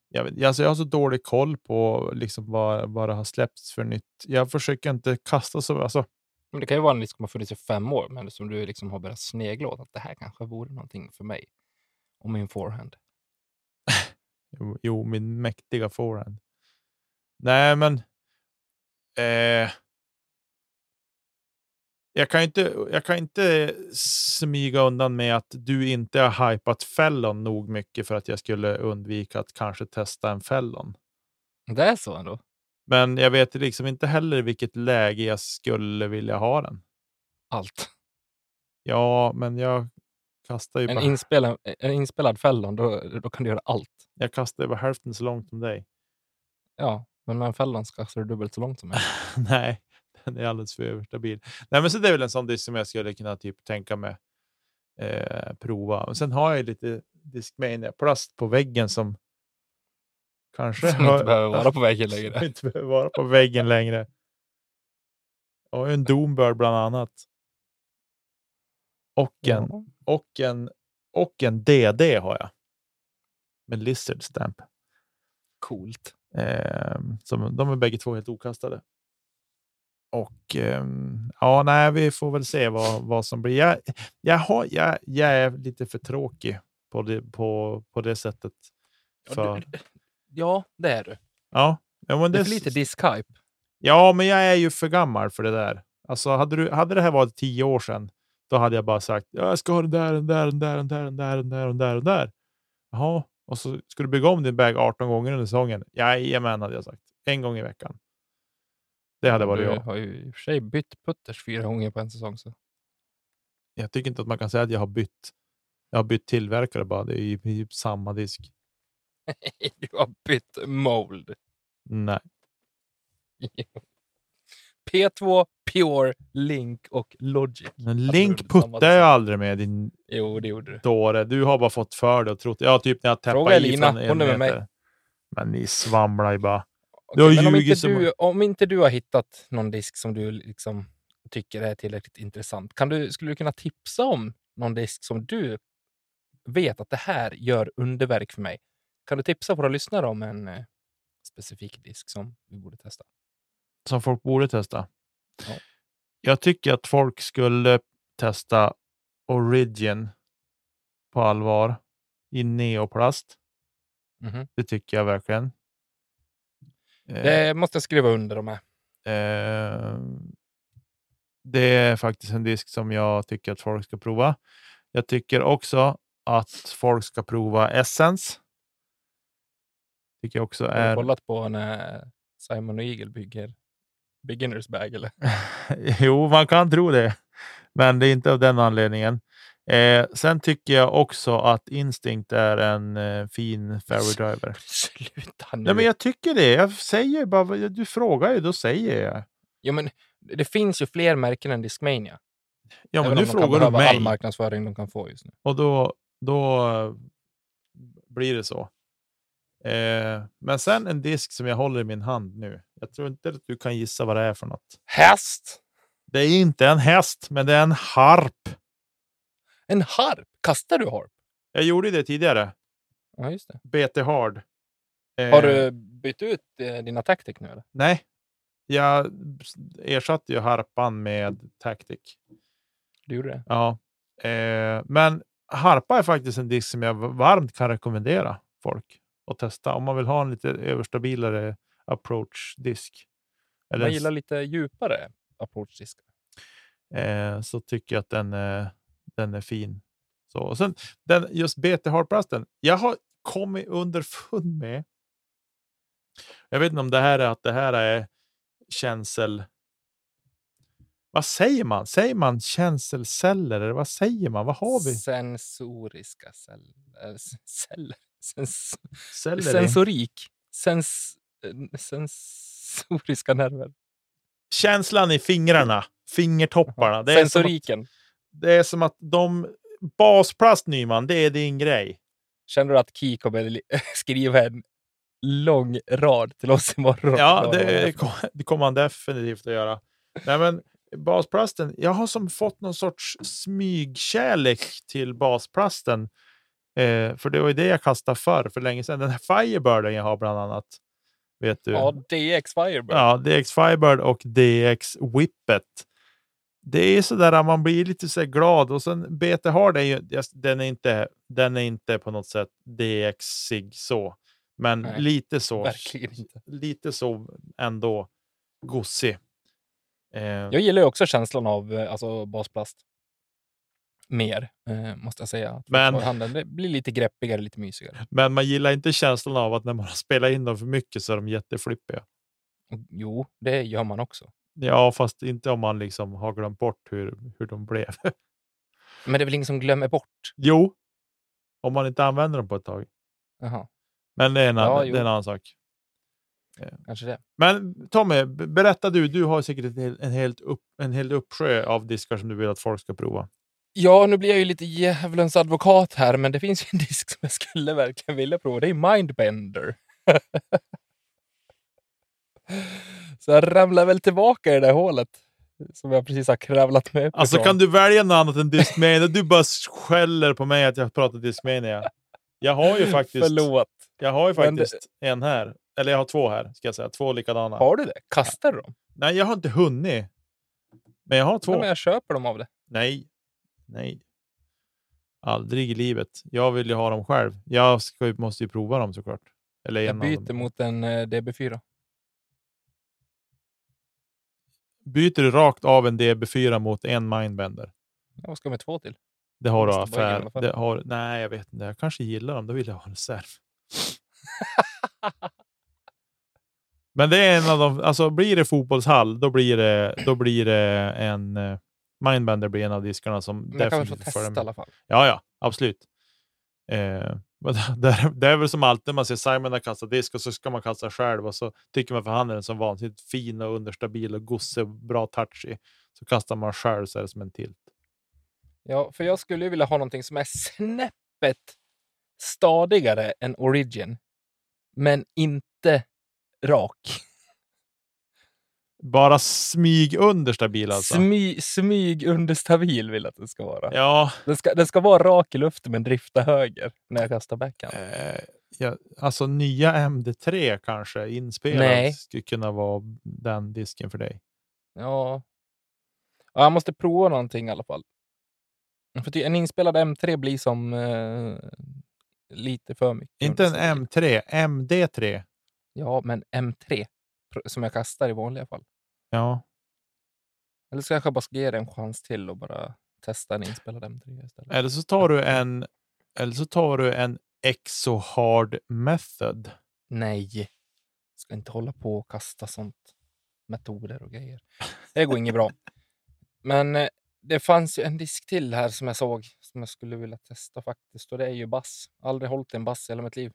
Jag, vet, alltså jag har så dålig koll på liksom vad, vad det har släppts för nytt. Jag försöker inte kasta så. Alltså, Men det kan ju vara en disk som har funnits i fem år, men som du liksom har börjat snegla åt att det här kanske vore någonting för mig. Och min forehand. [laughs] jo, jo, min mäktiga forehand. Nej, men. Eh, jag kan inte. Jag kan inte smyga undan med att du inte har hypat Fällon nog mycket för att jag skulle undvika att kanske testa en Fällon. Det är så ändå. Men jag vet liksom inte heller i vilket läge jag skulle vilja ha den. Allt. Ja, men jag kastar ju En bara, inspelad, en inspelad Fällon, då, då kan du göra allt. jag kastar ju bara hälften så långt som dig. Ja, men med en Fällon så du dubbelt så långt som mig. [laughs] Nej, den är alldeles för överstabil. Nej, men så det är väl en sån disk som jag skulle kunna typ tänka mig eh, prova. Men sen har jag lite Discmania plast på väggen som kanske Som inte behöver vara på väggen [laughs] längre. inte behöver vara på väggen längre. Och en Doombird bland annat. Och en, Ja. och en, och en DD har jag. Med Lizard Stamp. Coolt. Eh, som, de är bägge två helt okastade. Och ehm, ja, nej, vi får väl se vad, vad som blir. Jag, jag, har, jag, jag är lite för tråkig på det, på, på det sättet. Ja, För, [laughs] ja, det är du. ja, ja, men Det det, är lite diskhype. ja, men jag är ju för gammal för det där. Alltså, hade, du, hade det här varit tio år sedan, då hade jag bara sagt ja, jag ska ha den där, den där, den där, den där, den där, den där, den där, den där. Jaha, och så ska du bygga om din bag 18 gånger under säsongen. Jajamän, hade jag sagt. En gång i veckan. Det hade varit Du jag. har ju i och för sig bytt putters fyra gånger på en säsong. Så. Jag tycker inte att man kan säga att jag har bytt. Jag har bytt tillverkare bara. Det är ju i samma disk. [laughs] du har bytt mold. Nej, [laughs] P2, Pure, Link och Logic. men du Link puttar jag aldrig med din Jo, det gjorde du. dåre. Du har bara fått för det och trott. Ja, typ när jag Fråga tappade i Elina, från en hon är med mig. meter. Men ni svamlar ju bara. Okej, har men om ljugit inte, som- du, om inte du har hittat någon disk som du liksom tycker är tillräckligt intressant, kan du, skulle du kunna tipsa om någon disk som du vet att det här gör underverk för mig? Kan du tipsa våra lyssnare om en eh, specifik disk som vi borde testa? Som folk borde testa. Ja. Jag tycker att folk skulle testa Origin på allvar i neoplast. Mhm. Det tycker jag verkligen. Eh, Det måste jag skriva under med. Eh, det är faktiskt en disk som jag tycker att folk ska prova. Jag tycker också att folk ska prova Essence. Tycker jag också Har du är... kollat på när Simon och Eagle bygger beginners bag? Eller? [laughs] jo, man kan tro det, men det är inte av den anledningen. Eh, sen tycker jag också att Instinct är en eh, fin fairway driver. [laughs] Sluta nu. Nej, men jag tycker det. Jag säger bara, du frågar ju, då säger jag. jo, men det finns ju fler märken än Discmania. Ja, men Även nu frågar du behöva all mig. marknadsföring de kan få just nu. Och då, då eh, blir det så. Eh, men sen en disk som jag håller i min hand nu. Jag tror inte att du kan gissa vad det är för något. Häst! Det är inte en häst, men det är en harp. En harp! Kastar du harp? Jag gjorde det tidigare. Ja, just det. BT Hard. Eh, Har du bytt ut eh, dina Tactic nu eller? Nej, jag ersatte ju harpan med Tactic. Du gjorde det? Ja, eh, men harpa är faktiskt en disk som jag varmt kan rekommendera folk att testa om man vill ha en lite överstabilare approach-disk. Eller Man gillar lite djupare approach-diskar. eh, så tycker jag att den, eh, den är fin. Så, och sen den, just BT Hardplasten. Jag har kommit underfund med. Jag vet inte om det här är att det här är känsel. Vad säger man? Säger man känselceller eller vad säger man? Vad har vi? Sensoriska celler. [laughs] celler. Sens sensorik. Sens eh, sensoriska nerver. Känslan i fingrarna, fingertopparna. Det är, som att, Sensoriken. det är som att de basplast Nyman, det är din grej. Känner du att Ki kommer [laughs] skriva en lång rad till oss imorgon? Ja, det, det kommer han definitivt att göra. Nej, men basplasten. Jag har som fått någon sorts smygkärlek till basplasten. Eh, för det var ju det jag kastade förr, för länge sedan. Den här Firebirden jag har bland annat. Vet du? Ja, DX Firebird. Ja, DX Firebird och DX Whippet. Det är så där att man blir lite så glad och sen BT Hard är ju, den är inte, den är inte på något sätt DX-sig så, men Nej, lite så. verkligen inte. Lite så ändå gossig. Eh, Jag gillar ju också känslan av eh, alltså, basplast. Mer, eh, måste jag säga. Att Men- handen. Det blir lite greppigare, lite mysigare. Men man gillar inte känslan av att när man [laughs] har spelat in dem för mycket så är de jätteflippiga. Jo, det gör man också. Ja, fast inte om man liksom har glömt bort hur, hur de blev. [laughs] Men det är väl ingen som glömmer bort? Jo, om man inte använder dem på ett tag. Jaha, Men det är en, Ja, det är en annan sak. kanske det. Men Tommy, berätta du. Du har säkert en, helt upp, en hel uppsjö av diskar som du vill att folk ska prova. Ja, nu blir jag ju lite djävulens advokat här, men det finns ju en [laughs] disk som jag skulle verkligen vilja prova. Det är Mindbender. [laughs] Så jag ramlar väl tillbaka i det där hålet som jag precis har kravlat mig upp Alltså ifrån. kan du välja något annat än Discmania? Du bara skäller på mig att jag pratar Discmania. Jag har ju faktiskt, Förlåt. jag har ju Men det- faktiskt en här. Eller jag har två här, ska jag säga. Två likadana. Har du det? Kastar du dem? Nej, jag har inte hunnit. Men jag har två. Men jag köper dem av det. Nej. Nej. Aldrig i livet. Jag vill ju ha dem själv. Jag ska, ju- måste ju prova dem såklart. Eller Jag en av byter dem. mot en eh, DB4. Byter du rakt av en DB4 mot en Mindbender? Ja, vad ska jag med två till? Det har du Måste en affär. Det har, nej, jag vet inte. Jag kanske gillar dem. Då vill jag ha reserv. [laughs] Men det är en av de, alltså blir det fotbollshall, då blir det, då blir det en uh, Mindbender blir en av diskarna som Men jag kan väl få testa i alla fall. Ja, ja, absolut. Eh, [laughs] det, är väl som alltid man ser Simon har kastat disk och så ska man kasta själv och så tycker man för han är en så vansinnigt fin och understabil och gosse, bra touch i. Så kastar man själv så är det som en tilt. Ja, för jag skulle ju vilja ha någonting som är snäppet stadigare än Origin, men inte rak. Bara smyg understabil alltså. Smy, smyg understabil vill jag att det ska vara. ja, Den, ska, den ska vara rak i luften men drifta höger när jag kastar backhand. eh, ja, alltså nya MD3 kanske inspelad Nej. skulle kunna vara den disken för dig. Ja. ja, jag måste prova någonting i alla fall. För en inspelad M3 blir som eh, lite för mycket. Inte en understabil. M3, MD3. Ja, men M3 pr- som jag kastar i vanliga fall. Ja, Eller så kanske jag bara ska ge det en chans till och bara testa en inspelad M3 istället. eller så tar du en eller så tar du en Exo Hard Method. Nej, ska inte hålla på och kasta sånt. Metoder och grejer. Det går inget bra. Men eh, det fanns ju en disk till här som jag såg som jag skulle vilja testa faktiskt. Och det är ju bass. Aldrig hållit en bass i hela mitt liv.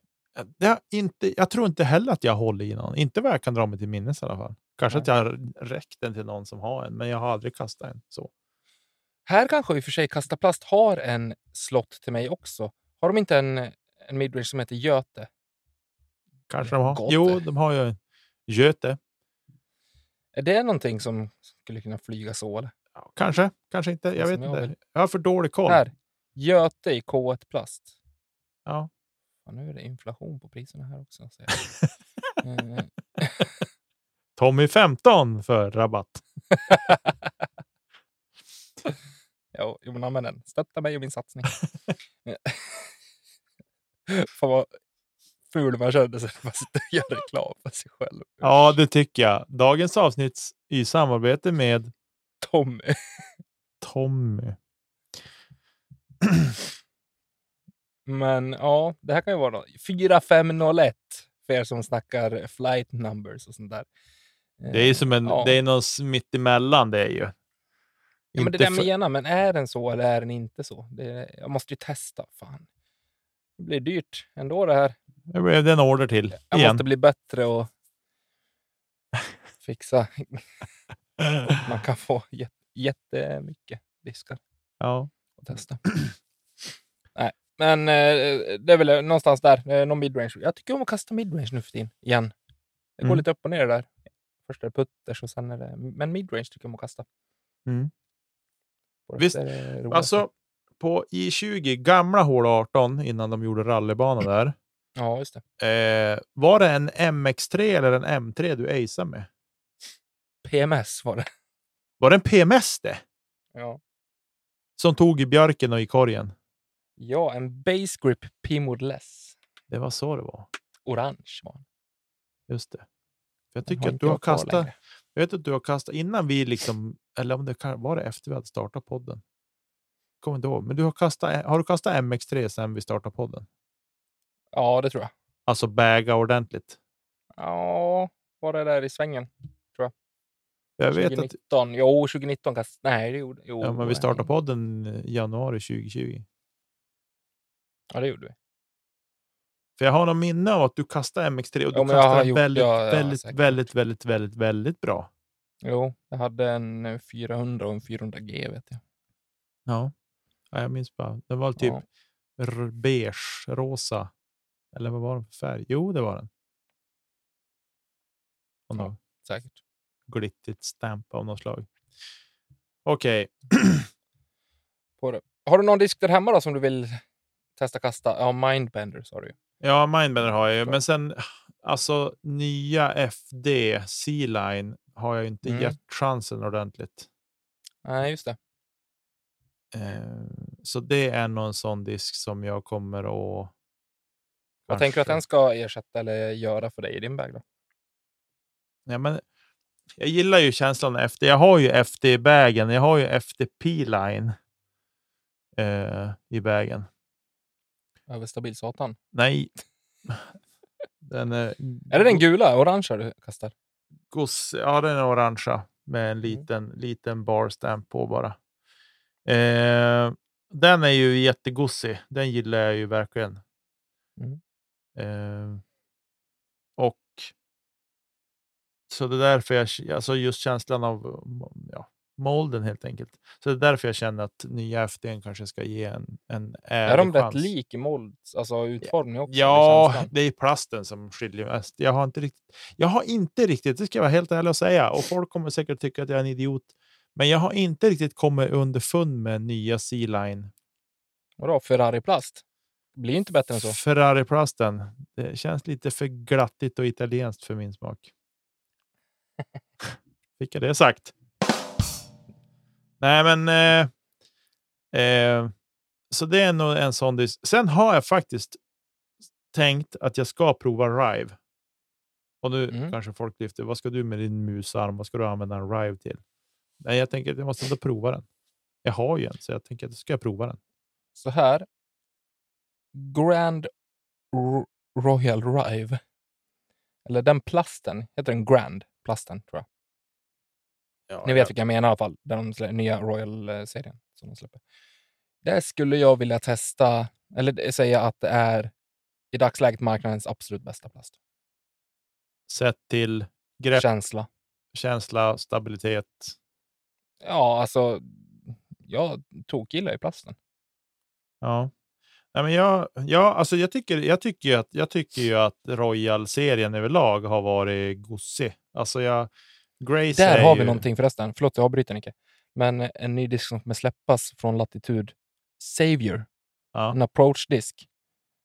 Det har inte, jag tror inte heller att jag håller i någon. Inte vad jag kan dra mig till minnes i alla fall. Kanske Nej. att jag har räckt den till någon som har en, men jag har aldrig kastat en. Så. Här kanske i och för sig Kasta Plast har en slott till mig också. Har de inte en, en midrange som heter Göte? Kanske de har. Gott. Jo, de har ju Göte. Är det någonting som skulle kunna flyga så? Eller? Ja, kanske, kanske inte. Jag vet jag inte. vill. Jag har för dålig koll. Här, Göte i K1 Plast. Ja. Fan, nu är det inflation på priserna här också. [laughs] Eh, Tommy 15 för rabatt. Jo, men använd den. Stötta mig och min satsning. [laughs] [laughs] Fan vad ful man kände sig när man sitter och gör reklam för sig själv. Ja, det tycker jag. Dagens avsnitt i samarbete med Tommy. Tommy. [clears throat] [clears throat] Men ja, det här kan ju vara något. 4501 för er som snackar flight numbers och sånt där. Det är ju som en, Ja. det är något mitt emellan det är ju. Ja, men det Inte där jag menar, men är den så eller är den inte så? Det, jag måste ju testa. Fan. Det blir dyrt ändå det här. Det blev det en order till. Jag igen. måste bli bättre och fixa. [laughs] Man kan få jät- jättemycket diskar Ja. att testa. Men eh, det är väl någonstans där. Eh, någon midrange. Jag tycker om att kasta midrange nu för tiden. Igen. Det går Mm. lite upp och ner där. Först är det putters och sen är det... Men midrange tycker jag om att kasta. Mm. Visst. Alltså, på I20, gamla hål 18, innan de gjorde rallybana där. Ja, just det. Eh, var det en MX3 eller en M3 du aceade med? PMS var det. Var det en PMS det? Ja, Som tog i björken och i korgen? Ja en base grip P-mod less. Det var så det var. Orange var. Just det. Jag tycker att du har kastat, jag vet att du har kastat innan vi liksom, eller om det kan, var det efter vi hade startat podden. Kommer inte ihåg, men du har kastat, har du kastat MX3 sedan vi startade podden? Ja, det tror jag. Alltså väga ordentligt. Ja, var det där i svängen? Tror jag. Jag vet att 2019. Jo, 2019 kast... Nej, det gjorde... Jo, ja, men vi startade podden i januari 2020. Ja, det gjorde vi. För jag har någon minne av att du kastade MX3 och du Ja, kastade den väldigt, ja, ja, väldigt, säkert. väldigt, väldigt, väldigt, väldigt bra. Jo, jag hade en eh, 400 och en 400G vet jag. Ja. ja jag minns bara. Den var typ Ja. beige, rosa. Eller vad var den för färg? Jo, det var den. Och Ja. Säkert. glittrigt stamp av något slag. Okej. Det. Har du någon disk där hemma då som du vill testa kasta? Ja, Mindbender sa du. Ja, Mindbender har jag ju. Men sen alltså nya FD C-line har jag ju inte Mm. gett chansen ordentligt. Nej, just det. Eh, så det är nog en sån disk som jag kommer att... Vad tänker du att kanske- den ska ersätta eller göra för dig i din bag då? Ja, men jag gillar ju känslan FD. Jag har ju FD i bagen. Jag har ju FDP-line eh, i bagen. Överstabil satan. Nej. [laughs] Den är, Är det den gula, orangea du kastar? Goss, ja, den är orangea med en Mm. liten, liten bar stamp på bara. Eh, den är ju jättegossig. Den gillar jag ju verkligen. Mm. Eh, och så det är därför jag, alltså just känslan av ja, molden helt enkelt. Så det är därför jag känner att nya FDn kanske ska ge en, en ärlig Är de rätt chans. lik i mold, alltså utformning också? Ja, känslan? det är plasten som skiljer mest. Jag har inte riktigt, jag har inte riktigt, det ska jag vara helt ärlig och säga, och folk kommer säkert tycka att jag är en idiot, men jag har inte riktigt kommit underfund med nya C-line. Vadå, Ferrari-plast? Det blir inte bättre än så. Ferrari-plasten. Det känns lite för glattigt och italienskt för min smak. [laughs] Fick jag det sagt? Nej, men eh, eh, så det är nog en sån. Sen har jag faktiskt tänkt att jag ska prova Rive. Och nu Mm. kanske folk lyfter. Vad ska du med din musarm? Vad ska du använda en Rive till? Nej, jag tänker att jag måste ändå prova den. Jag har ju en, så jag tänker att jag ska prova den. Så här. Grand R- Royal Rive. Eller den plasten. Heter den Grand? Plasten, tror jag. Ja, Ni vet vilka jag menar i alla fall. Den nya Royal-serien som de släpper. Där skulle jag vilja testa, eller säga att det är i dagsläget marknadens absolut bästa plast. Sett till grepp, Känsla. känsla, stabilitet. Ja, alltså. Jag tokgillar ju plasten. Ja. Nej, men jag, ja, alltså jag, tycker, jag, tycker ju att, jag tycker ju att Royal-serien överlag har varit gossig. Alltså jag, Grace Där är har vi ju, någonting förresten. Förlåt, jag avbryter Nicke. Men en ny disk som kommer släppas från Latitude. Savior. Ja. En approach-disk.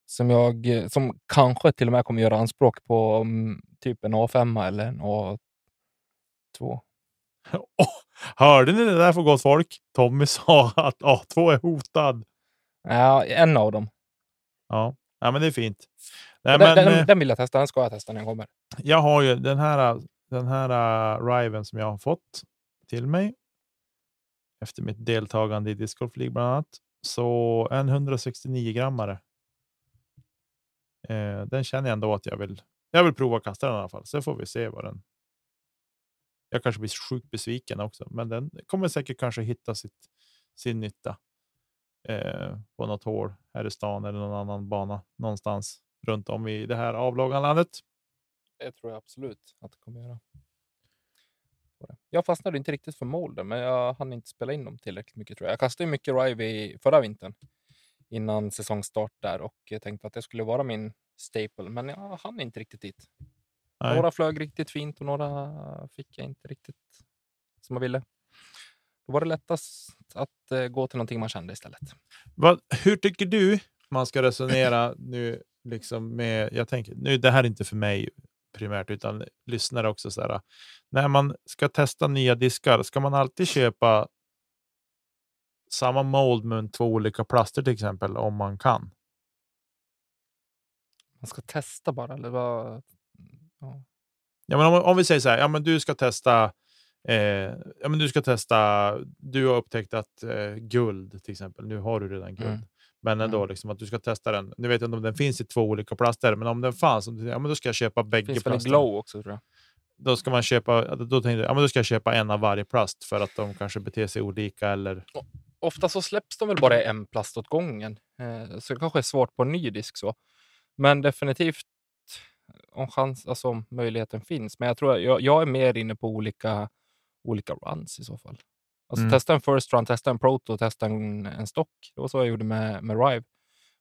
Som jag, som kanske till och med kommer göra anspråk på mm, typ en A5 eller en A2. [laughs] Åh, hörde ni det där för gott folk? Tommy sa att A2 är hotad. Ja, en av dem. Ja, ja men det är fint. Nej, den, men, den, eh, den vill jag testa. Den ska jag testa när den kommer. Jag har ju den här, den här äh, uh, Riven som jag har fått till mig efter mitt deltagande i Disc Golf League bland annat. Så en 169 grammare. Eh, den känner jag ändå att jag vill. Jag vill prova att kasta den i alla fall. Så får vi se vad den. Jag kanske blir sjukt besviken också, men den kommer säkert kanske hitta sitt, sin nytta eh, på något hål här i stan eller någon annan bana någonstans runt om i det här avlånga landet. Det tror jag absolut att det kommer göra. Jag fastnade inte riktigt för molden, men jag hann inte spela in dem tillräckligt mycket. tror Jag Jag kastade mycket Rive i förra vintern innan säsongstart där och tänkte att det skulle vara min staple, men jag hann inte riktigt dit. Nej. Några flög riktigt fint och några fick jag inte riktigt som jag ville. Då var det lättast att eh, gå till någonting man kände istället. Vad, hur tycker du man ska resonera [laughs] nu? Liksom med, jag tänker, nu, det här är inte för mig primärt, utan lyssnare också. Så här, när man ska testa nya diskar, ska man alltid köpa samma mold med två olika plaster till exempel, om man kan? Man ska testa bara, eller vad? Ja. Ja, men om, om vi säger så här, ja, men du ska testa Eh, ja, men du ska testa, du har upptäckt att eh, guld till exempel, nu har du redan guld. Mm. Men ändå Mm. liksom att du ska testa den. Nu vet jag inte om den finns i två olika plaster, men om den fanns, ja, men då ska jag köpa bägge finns plasterna. glow också tror jag. då ska man köpa, då tänkte jag, ja, men då ska jag köpa en av varje plast för att de kanske beter sig olika eller. Ofta så släpps de väl bara en plast åt gången, eh, så det kanske är svårt på en ny disk så. Men definitivt om chans, alltså om möjligheten finns. Men jag tror jag, jag är mer inne på olika, olika runs i så fall. Alltså Mm. testa en first run, testa en proto, testa en, en stock. Det var så jag gjorde med, med Rive.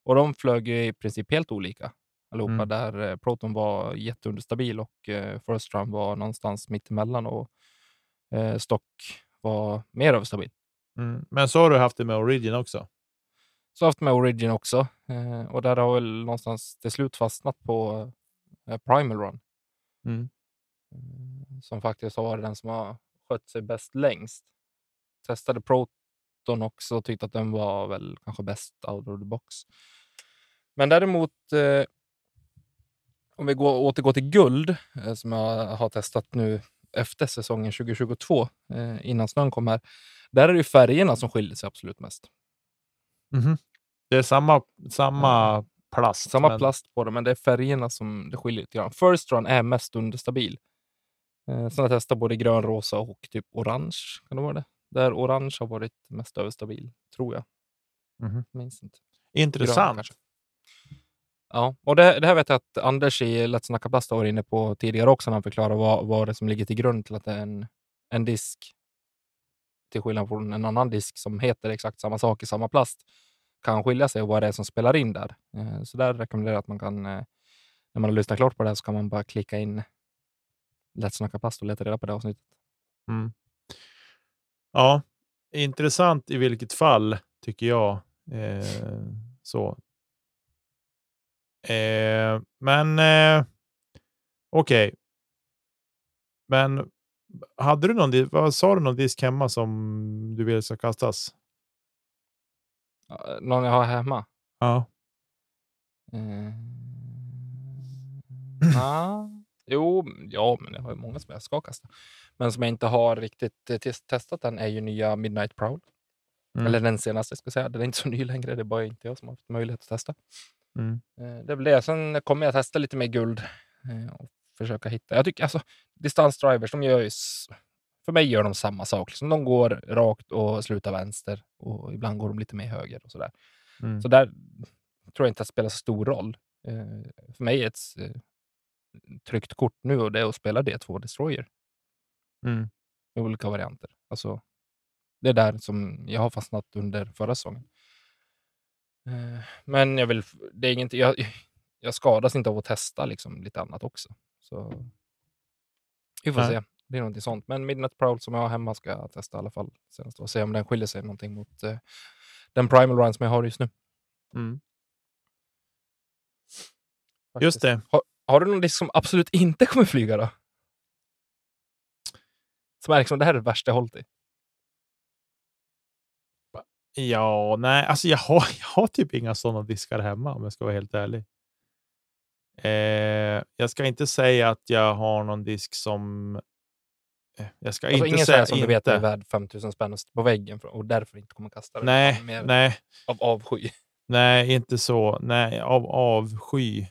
Och de flög ju i princip helt olika allihopa. Mm. Där eh, proton var jätteunderstabil och eh, first run var någonstans mittemellan och eh, stock var mer överstabil. Mm. Men så har du haft det med Origin också. Så har jag haft med Origin också. Eh, och där har väl någonstans till slut fastnat på eh, Primal Run. Mm. Eh, Som faktiskt har varit den som har skött sig bäst längst. Testade Proton också och tyckte att den var väl kanske bäst out of the box. Men däremot, eh, om vi går, återgår till guld, eh, som jag har testat nu efter säsongen 2022, eh, innan snön kom här. Där är det ju färgerna som skiljer sig absolut mest. Mhm. Det är samma, samma plast. Samma men- plast på det, men det är färgerna som det skiljer lite grann. First Run är mest understabil. Eh, sen har jag testat både grön, rosa och typ orange. Kan det vara det? Där orange har varit mest överstabil, tror jag. Mhm. Minns inte. Grön Intressant. kanske. Ja, och det, det här vet jag att Anders i Let's Snacka Plast var inne på tidigare också när han förklarar vad, vad det som ligger till grund till att det är en, en disk till skillnad från en annan disk som heter exakt samma sak i samma plast kan skilja sig och vad det är som spelar in där. Eh, Så där rekommenderar jag att man kan, eh, när man har lyssnat klart på det här så kan man bara klicka in Let's Snacka Plast och leta reda på det avsnittet. Mm. Ja, intressant i vilket fall tycker jag. Eh, så. Eh, men eh, okej. Men hade du någon, vad sa du någon disk hemma som du vill ska kastas? Någon jag har hemma? Ja. Eh, nja. Jo, ja, men jag har ju många som jag ska kasta. Men som jag inte har riktigt eh, tes- testat än är ju nya Midnight Prowl. Mm. Eller den senaste, ska jag säga. Den är inte så ny längre. Det är bara inte jag som har haft möjlighet att testa. Mm. Eh, Det det. Sen kommer jag testa lite mer guld eh, och försöka hitta. Jag tycker alltså distansdrivers, de gör ju för mig gör de samma sak. Liksom. De går rakt och slutar vänster och ibland går de lite mer höger och sådär. Mm. Så där tror jag inte att det spelar så stor roll. För mig är ett tryckt kort nu och det är att spela D2 Destroyer Mm. i olika varianter. Alltså, det är där som jag har fastnat under förra säsongen. Eh, men jag vill, det är inget, jag, [laughs] jag skadas inte av att testa liksom, lite annat också. Så vi får Nej. se. Det blir någonting sånt. Men Midnight Prowl som jag har hemma ska jag testa i alla fall senast och se om den skiljer sig någonting mot eh, den Primal Run som jag har just nu. Mm. Just det. Har, har du någon disk som absolut inte kommer flyga då? Som är liksom, det här är det värsta jag hållit i. Ja, nej, alltså jag har, [laughs] jag har typ inga sådana diskar hemma om jag ska vara helt ärlig. Eh, jag ska inte säga att jag har någon disk som... eh, Jag ska Alltså inte ingen säga som inte. du vet är värd 5000 spänn på väggen och därför inte kommer kasta den. nej, mer nej, Av avsky. nej, inte så. Nej, av avsky.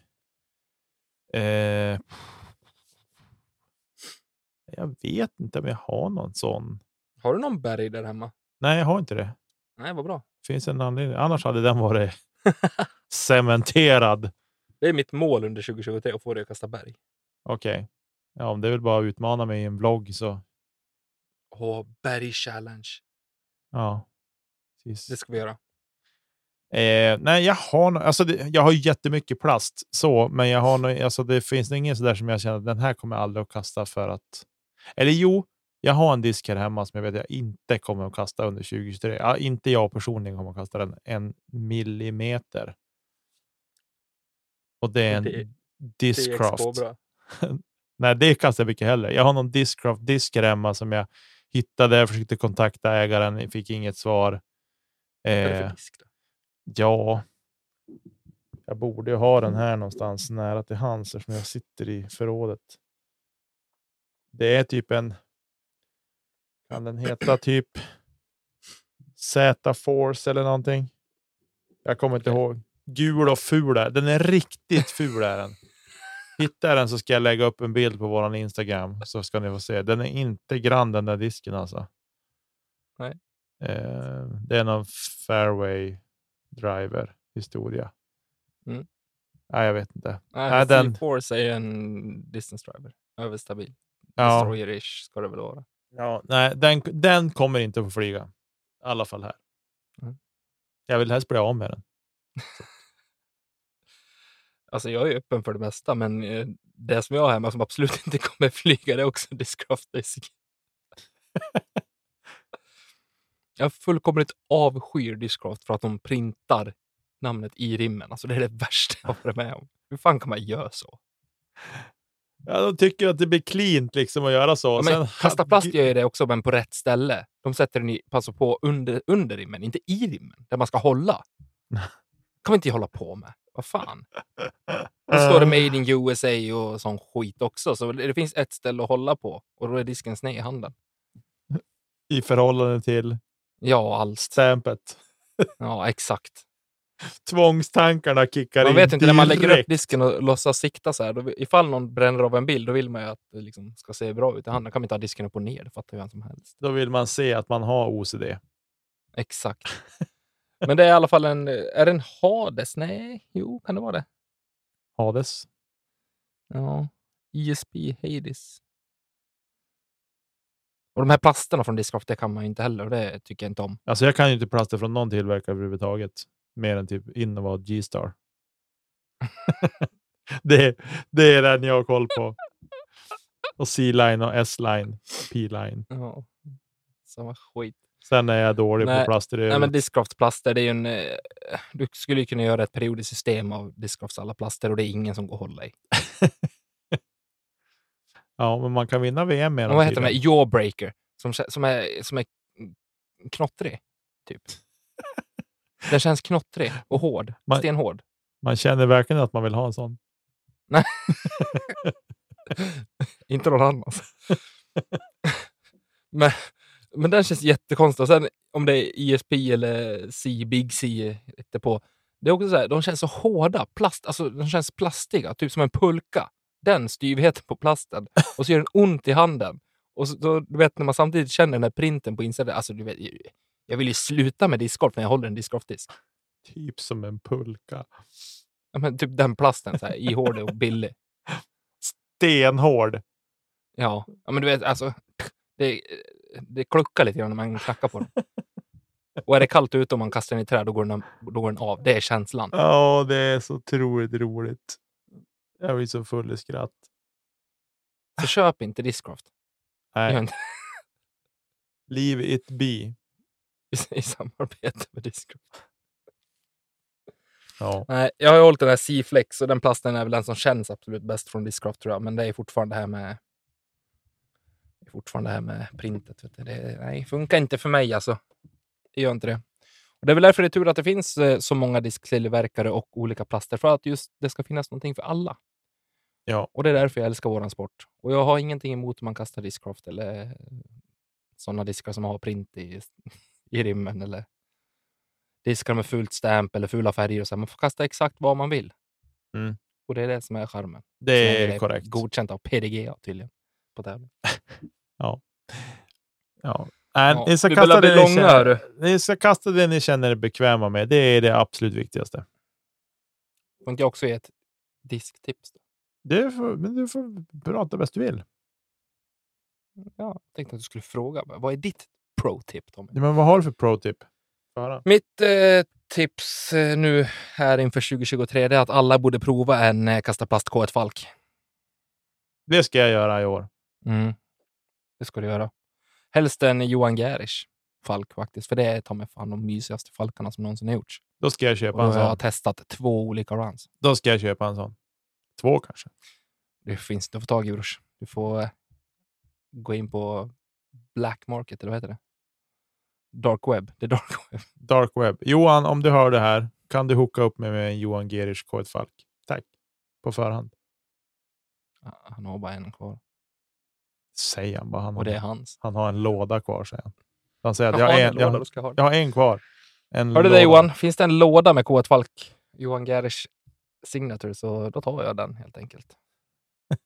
Eh, jag vet inte om jag har någon sån. Har du någon berg där hemma? Nej, jag har inte det. Nej, vad bra. Finns en anledning. Annars hade den varit [laughs] cementerad. Det är mitt mål under 2023 att få dig att kasta berg. Okej. Ja, om det väl bara utmana mig i en vlogg så. Åh, berg challenge. Ja. Precis. Det ska vi göra. Eh, nej, jag har, alltså det, jag har jättemycket plast så, men jag har, alltså det finns ingen sådär som jag känner att den här kommer jag aldrig att kasta för att. Eller jo, jag har en disk här hemma som jag vet att jag inte kommer att kasta under 2023. Ja, inte jag personligen kommer att kasta den en millimeter. Och det är en Det- Discraft. [laughs] Nej, det kastar jag mycket hellre. Jag har någon Discraft disk här hemma som jag hittade. Jag försökte kontakta ägaren, fick inget svar. Eh? Ja, jag borde ju ha den här någonstans nära till hands eftersom jag sitter i förrådet. Det är typ en. Kan den heta typ Z-Force eller någonting? Jag kommer inte ihåg. Gul och ful är den. är riktigt ful är den. Hittar den så ska jag lägga upp en bild på vår Instagram så ska ni få se. Den är inte grann den där disken alltså. Nej. Eh, det är någon fairway driver historia. Mm. Nej, jag vet inte. Nej, Nej, den- C-Force är ju en distance driver. Överstabil. Ja, Destroyer-ish ska det väl vara. ja, nej, den, den kommer inte att få flyga. I alla fall här. Mm. Jag vill helst bli av med den. [laughs] Alltså jag är öppen för det mesta, men eh, det som jag har hemma som absolut [laughs] inte kommer flyga, det är också Discraft Basic. [laughs] jag fullkomligt avskyr Discraft för att de printar namnet i rimmen. Alltså det är det värsta jag varit med om. Hur fan kan man göra så? Ja, de tycker att det blir cleant liksom att göra så. Ja, men Sen- Kasta plast gör ju det också, men på rätt ställe. De sätter den i, passar på under, under rimmen, inte i rimmen, där man ska hålla. [laughs] kan man inte hålla på med. Vad fan? [laughs] Då står det Made in USA och sån skit också, så det finns ett ställe att hålla på och då är disken sned i handen. I förhållande till Ja, allt. stampet. Ja, exakt. Tvångstankarna kickar Man in vet inte, när man lägger upp direkt. disken och låtsas sikta så här, då, ifall någon bränner av en bild, då vill man ju att det liksom ska se bra ut i handen. kan man inte ha disken upp och ner, det fattar ju vem som helst. Då vill man se att man har OCD. Exakt. [laughs] Men det är i alla fall en... Är det en Hades? Nej, jo, kan det vara det? Hades. Ja. ISP Hades. Och de här plasterna från Discraft, det kan man ju inte heller och det tycker jag inte om. Alltså jag kan ju inte plaster från någon tillverkare överhuvudtaget. Mer än typ Innova och G-Star. [laughs] det, det är den jag har koll på. Och C-line och S-line. P-line. Ja. Samma skit. Sen är jag dålig Nej, på plaster Nej, men övrigt. Discraft plaster, det är ju en... eh, Du skulle ju kunna göra ett periodiskt system av Discrafts alla plaster och det är ingen som går att hålla i. [laughs] Ja, men man kan vinna VM med dem. vad heter den? tydligen. Jawbreaker. Som, som, är, som är knottrig, typ. Den känns knottrig och hård. Man- Stenhård. Man känner verkligen att man vill ha en sån. [laughs] Inte någon annans. men, men den känns jättekonstig. Och sen om det är ISP eller C, Big C på. Det är också så här, de känns så hårda. Plast, alltså, de känns plastiga, typ som en pulka. Den styvheten på plasten. Och så gör den ont i handen. Och så, då, du vet, när man samtidigt känner den här printen på insidan. Alltså, du vet, jag vill ju sluta med discgolf när jag håller en discgolfdisk. Typ som en pulka. Ja, men typ den plasten, så här, ihålig och billig. Stenhård. Ja, ja men du vet, alltså, det, det kluckar lite grann när man knackar på den. [laughs] Och är det kallt ute och man kastar den i träd, då går den, då går den av. Det är känslan. Ja, det är så otroligt roligt. Jag blir så full i skratt. Så köp inte Discraft. Nej, leave it be. I, i samarbete med Discraft. Ja. Nej, jag har ju hållit den här C-flex och den plasten är väl den som känns absolut bäst från Discraft tror jag. Men det är fortfarande det här med det är fortfarande det här med printet. Vet du. Det nej, funkar inte för mig alltså. Det gör inte det. Och det är väl därför det är tur att det finns eh, så många disktillverkare och olika plaster. För att just det ska finnas någonting för alla. Ja. Och det är därför jag älskar våran sport. Och jag har ingenting emot om man kastar Discraft eller sådana diskar som har print i, i rimmen eller diskar med fult stamp eller fula färger. Och så. här. Man får kasta exakt vad man vill. Mm. Och det är det som är charmen. Det Som är korrekt. Godkänt av PDGA tydligen. På tävling. [laughs] Ja. Nej, Ja, ni, ska kasta det ni, långa, känner, ni ska kasta det ni känner er bekväma med. Det är det absolut viktigaste. Jag också ge ett disktips? Då? Du får, men du får prata bäst du vill. Ja, jag tänkte att du skulle fråga. Vad är ditt pro-tip Tommy? Ja, Men vad har du för pro-tip? Mitt eh, tips eh, nu här inför 2023 det är att alla borde prova en eh, kasta plast K1 Falk. Det ska jag göra i år. Mm. Det ska du göra. Helst en Johan Gerisch Falk faktiskt, för det är ta mig fan de mysigaste falkarna som någonsin har gjorts. Då ska jag köpa en har jag sån. testat två olika runs. Då ska jag köpa en sån. Två kanske. Det finns inte att få tag i brors. Du får eh, gå in på Black Market, eller vad heter det? Dark Web. Det är Dark [laughs] Web. Dark web. Johan, om du hör det här, kan du hooka upp mig med en Johan Gerisch K1 Falk? Tack. På förhand. Han har bara en kvar. Säger han bara. Han, Och det är har, hans. han har en låda kvar, säger han. Han säger att jag, har en, låda jag, du ha. jag har en kvar. En Hörde låda. det Johan? Finns det en låda med K1 Falk? Johan Gerisch signature, så då tar jag den helt enkelt. [laughs]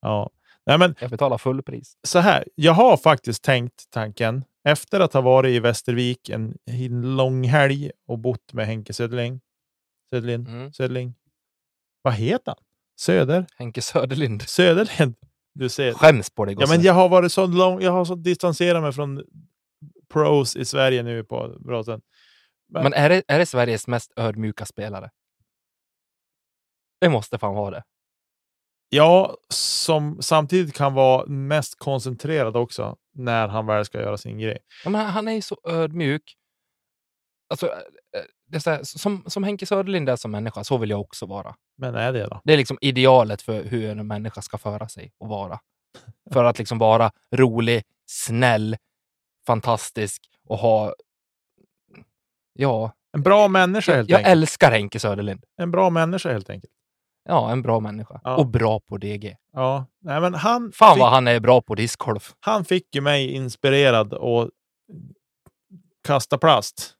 Ja. Nej, men Jag betalar fullpris. så här. Jag har faktiskt tänkt tanken efter att ha varit i Västervik en, en lång helg och bott med Henke Söderling. Söderlind. Mm. Söderling. Vad heter han? Söder? Henke Söderlind. Söderlind. Du ser. Skäms på dig Ja, men jag har varit så lång. Jag har så distanserat mig från pros i Sverige nu på bra stund. men- Men är det, är det Sveriges mest ödmjuka spelare? Det måste fan vara det. Ja, som samtidigt kan vara mest koncentrerad också när han väl ska göra sin grej. Ja, men han är ju så ödmjuk. Alltså, eh, det är så här, som, som Henke Söderlind är som människa, så vill jag också vara. Men är det då? Det är liksom idealet för hur en människa ska föra sig och vara. För att liksom vara rolig, snäll, fantastisk och ha... Ja, En bra människa jag, helt jag enkelt. älskar Henke Söderlind. En bra människa helt enkelt. Ja, en bra människa. Ja. Och bra på DG. Ja, nej, men han, Fan fick, vad han är bra på discgolf. han fick ju mig inspirerad att kasta plast.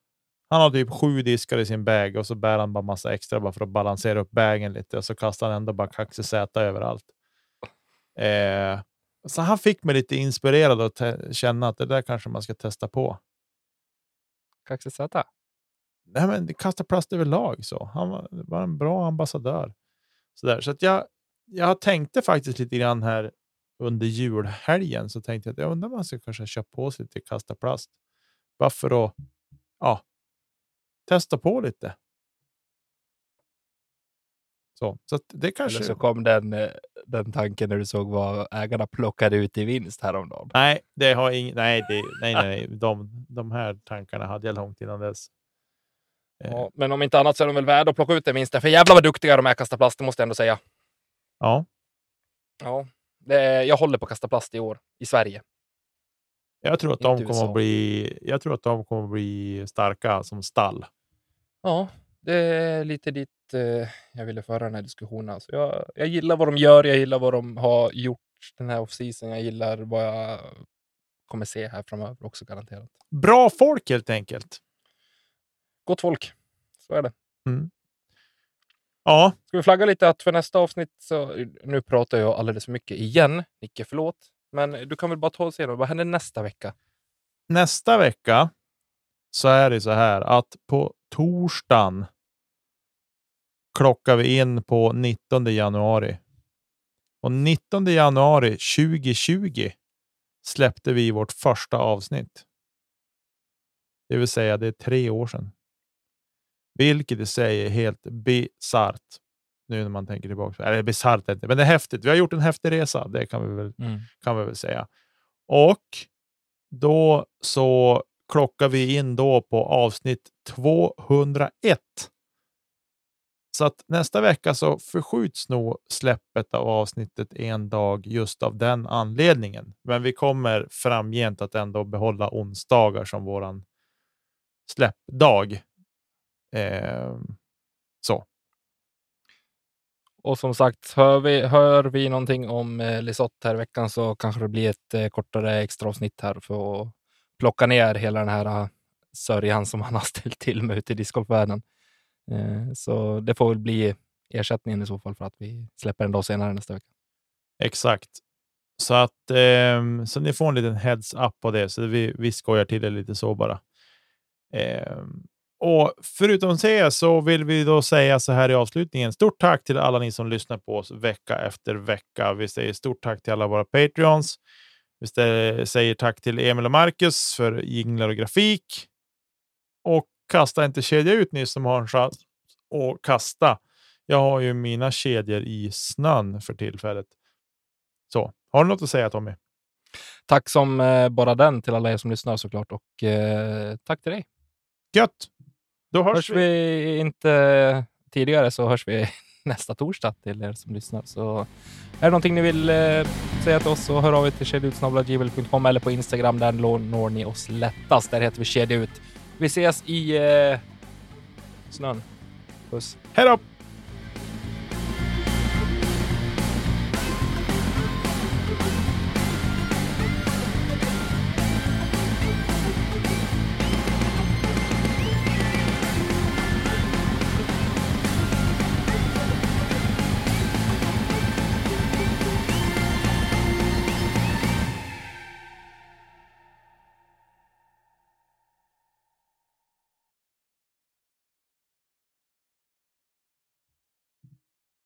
Han har typ sju diskar i sin bag och så bär han bara massa extra bara för att balansera upp bagen lite och så kastar han ändå bara kaxesäta överallt. Eh, så han fick mig lite inspirerad att känna att det där kanske man ska testa på. Kaxesäta. Nej, men kasta plast överlag så. Han var, var en bra ambassadör. Så, där. så att jag, jag tänkte faktiskt lite grann här under julhelgen så tänkte jag att jag undrar om man ska kanske köpa på sig lite kasta plast. Bara för att ja, testa på lite. Så, så det kanske... Eller så kom den, eh, den tanken när du såg vad ägarna plockade ut i vinst häromdagen. Nej, det har ing... nej, det... nej, nej, nej. De, de här tankarna hade jag långt innan dess. Eh, Ja, men om inte annat så är de väl värda att plocka ut den vinsten. För jävlar vad duktiga de är kasta plast, det måste jag ändå säga. ja. Ja, det är, jag håller på att kasta plast i år i Sverige. Jag tror att Inte de kommer att bli. Jag tror att de kommer att bli starka som stall. Ja, det är lite dit eh, jag ville föra den här diskussionen. Alltså jag, jag gillar vad de gör, jag gillar vad de har gjort den här off-season. Jag gillar vad jag kommer se här framöver också garanterat. Bra folk helt enkelt. Gott folk, så är det. Ja, Ska vi flagga lite att för nästa avsnitt så nu pratar jag alldeles för mycket igen. Nicke, förlåt. Men du kan väl bara ta oss igenom. Vad händer nästa vecka? nästa vecka så är det så här att på torsdagen klockar vi in på 19 januari. Och 19 januari 2020 släppte vi vårt första avsnitt. Det vill säga det är tre år sedan. Vilket i sig är helt bisarrt. Nu när man tänker tillbaka. Eller bisarrt inte, men det är häftigt. Vi har gjort en häftig resa. Det kan vi väl kan vi väl säga. Och då så klockar vi in då på avsnitt 201. Så att nästa vecka så förskjuts nog släppet av avsnittet en dag just av den anledningen. Men vi kommer framgent att ändå behålla onsdagar som våran släppdag. Eh, så. Och som sagt, hör vi, hör vi någonting om eh, Lisotte här i veckan så kanske det blir ett eh, kortare extra avsnitt här för att plocka ner hela den här eh, sörjan som han har [laughs] ställt till med ute i discgolfvärlden. Eh, så det får väl bli ersättningen i så fall för att vi släpper en dag senare nästa vecka. Exakt. Så att ehm, så ni får en liten heads up på det. Så vi, vi skojar till det lite så bara. Ehm, och förutom det så vill vi då säga så här i avslutningen. Stort tack till alla ni som lyssnar på oss vecka efter vecka. Vi säger stort tack till alla våra Patreons. Vi säger tack till Emil och Marcus för jinglar och grafik. Och kasta inte kedja ut ni som har en chans att kasta. Jag har ju mina kedjor i snön för tillfället. Så, har du något att säga Tommy? Tack som eh, bara den till alla er som lyssnar såklart och eh, tack till dig. Gött! Då hörs, Hörs vi. vi inte tidigare så hörs vi [laughs] nästa torsdag till er som lyssnar. Så är det någonting ni vill eh, säga till oss så hör av er till kedjautsnabelagmail.com eller på Instagram. Där når ni oss lättast. Där heter vi kedja ut. Vi ses i eh, snön. Puss. Hej då!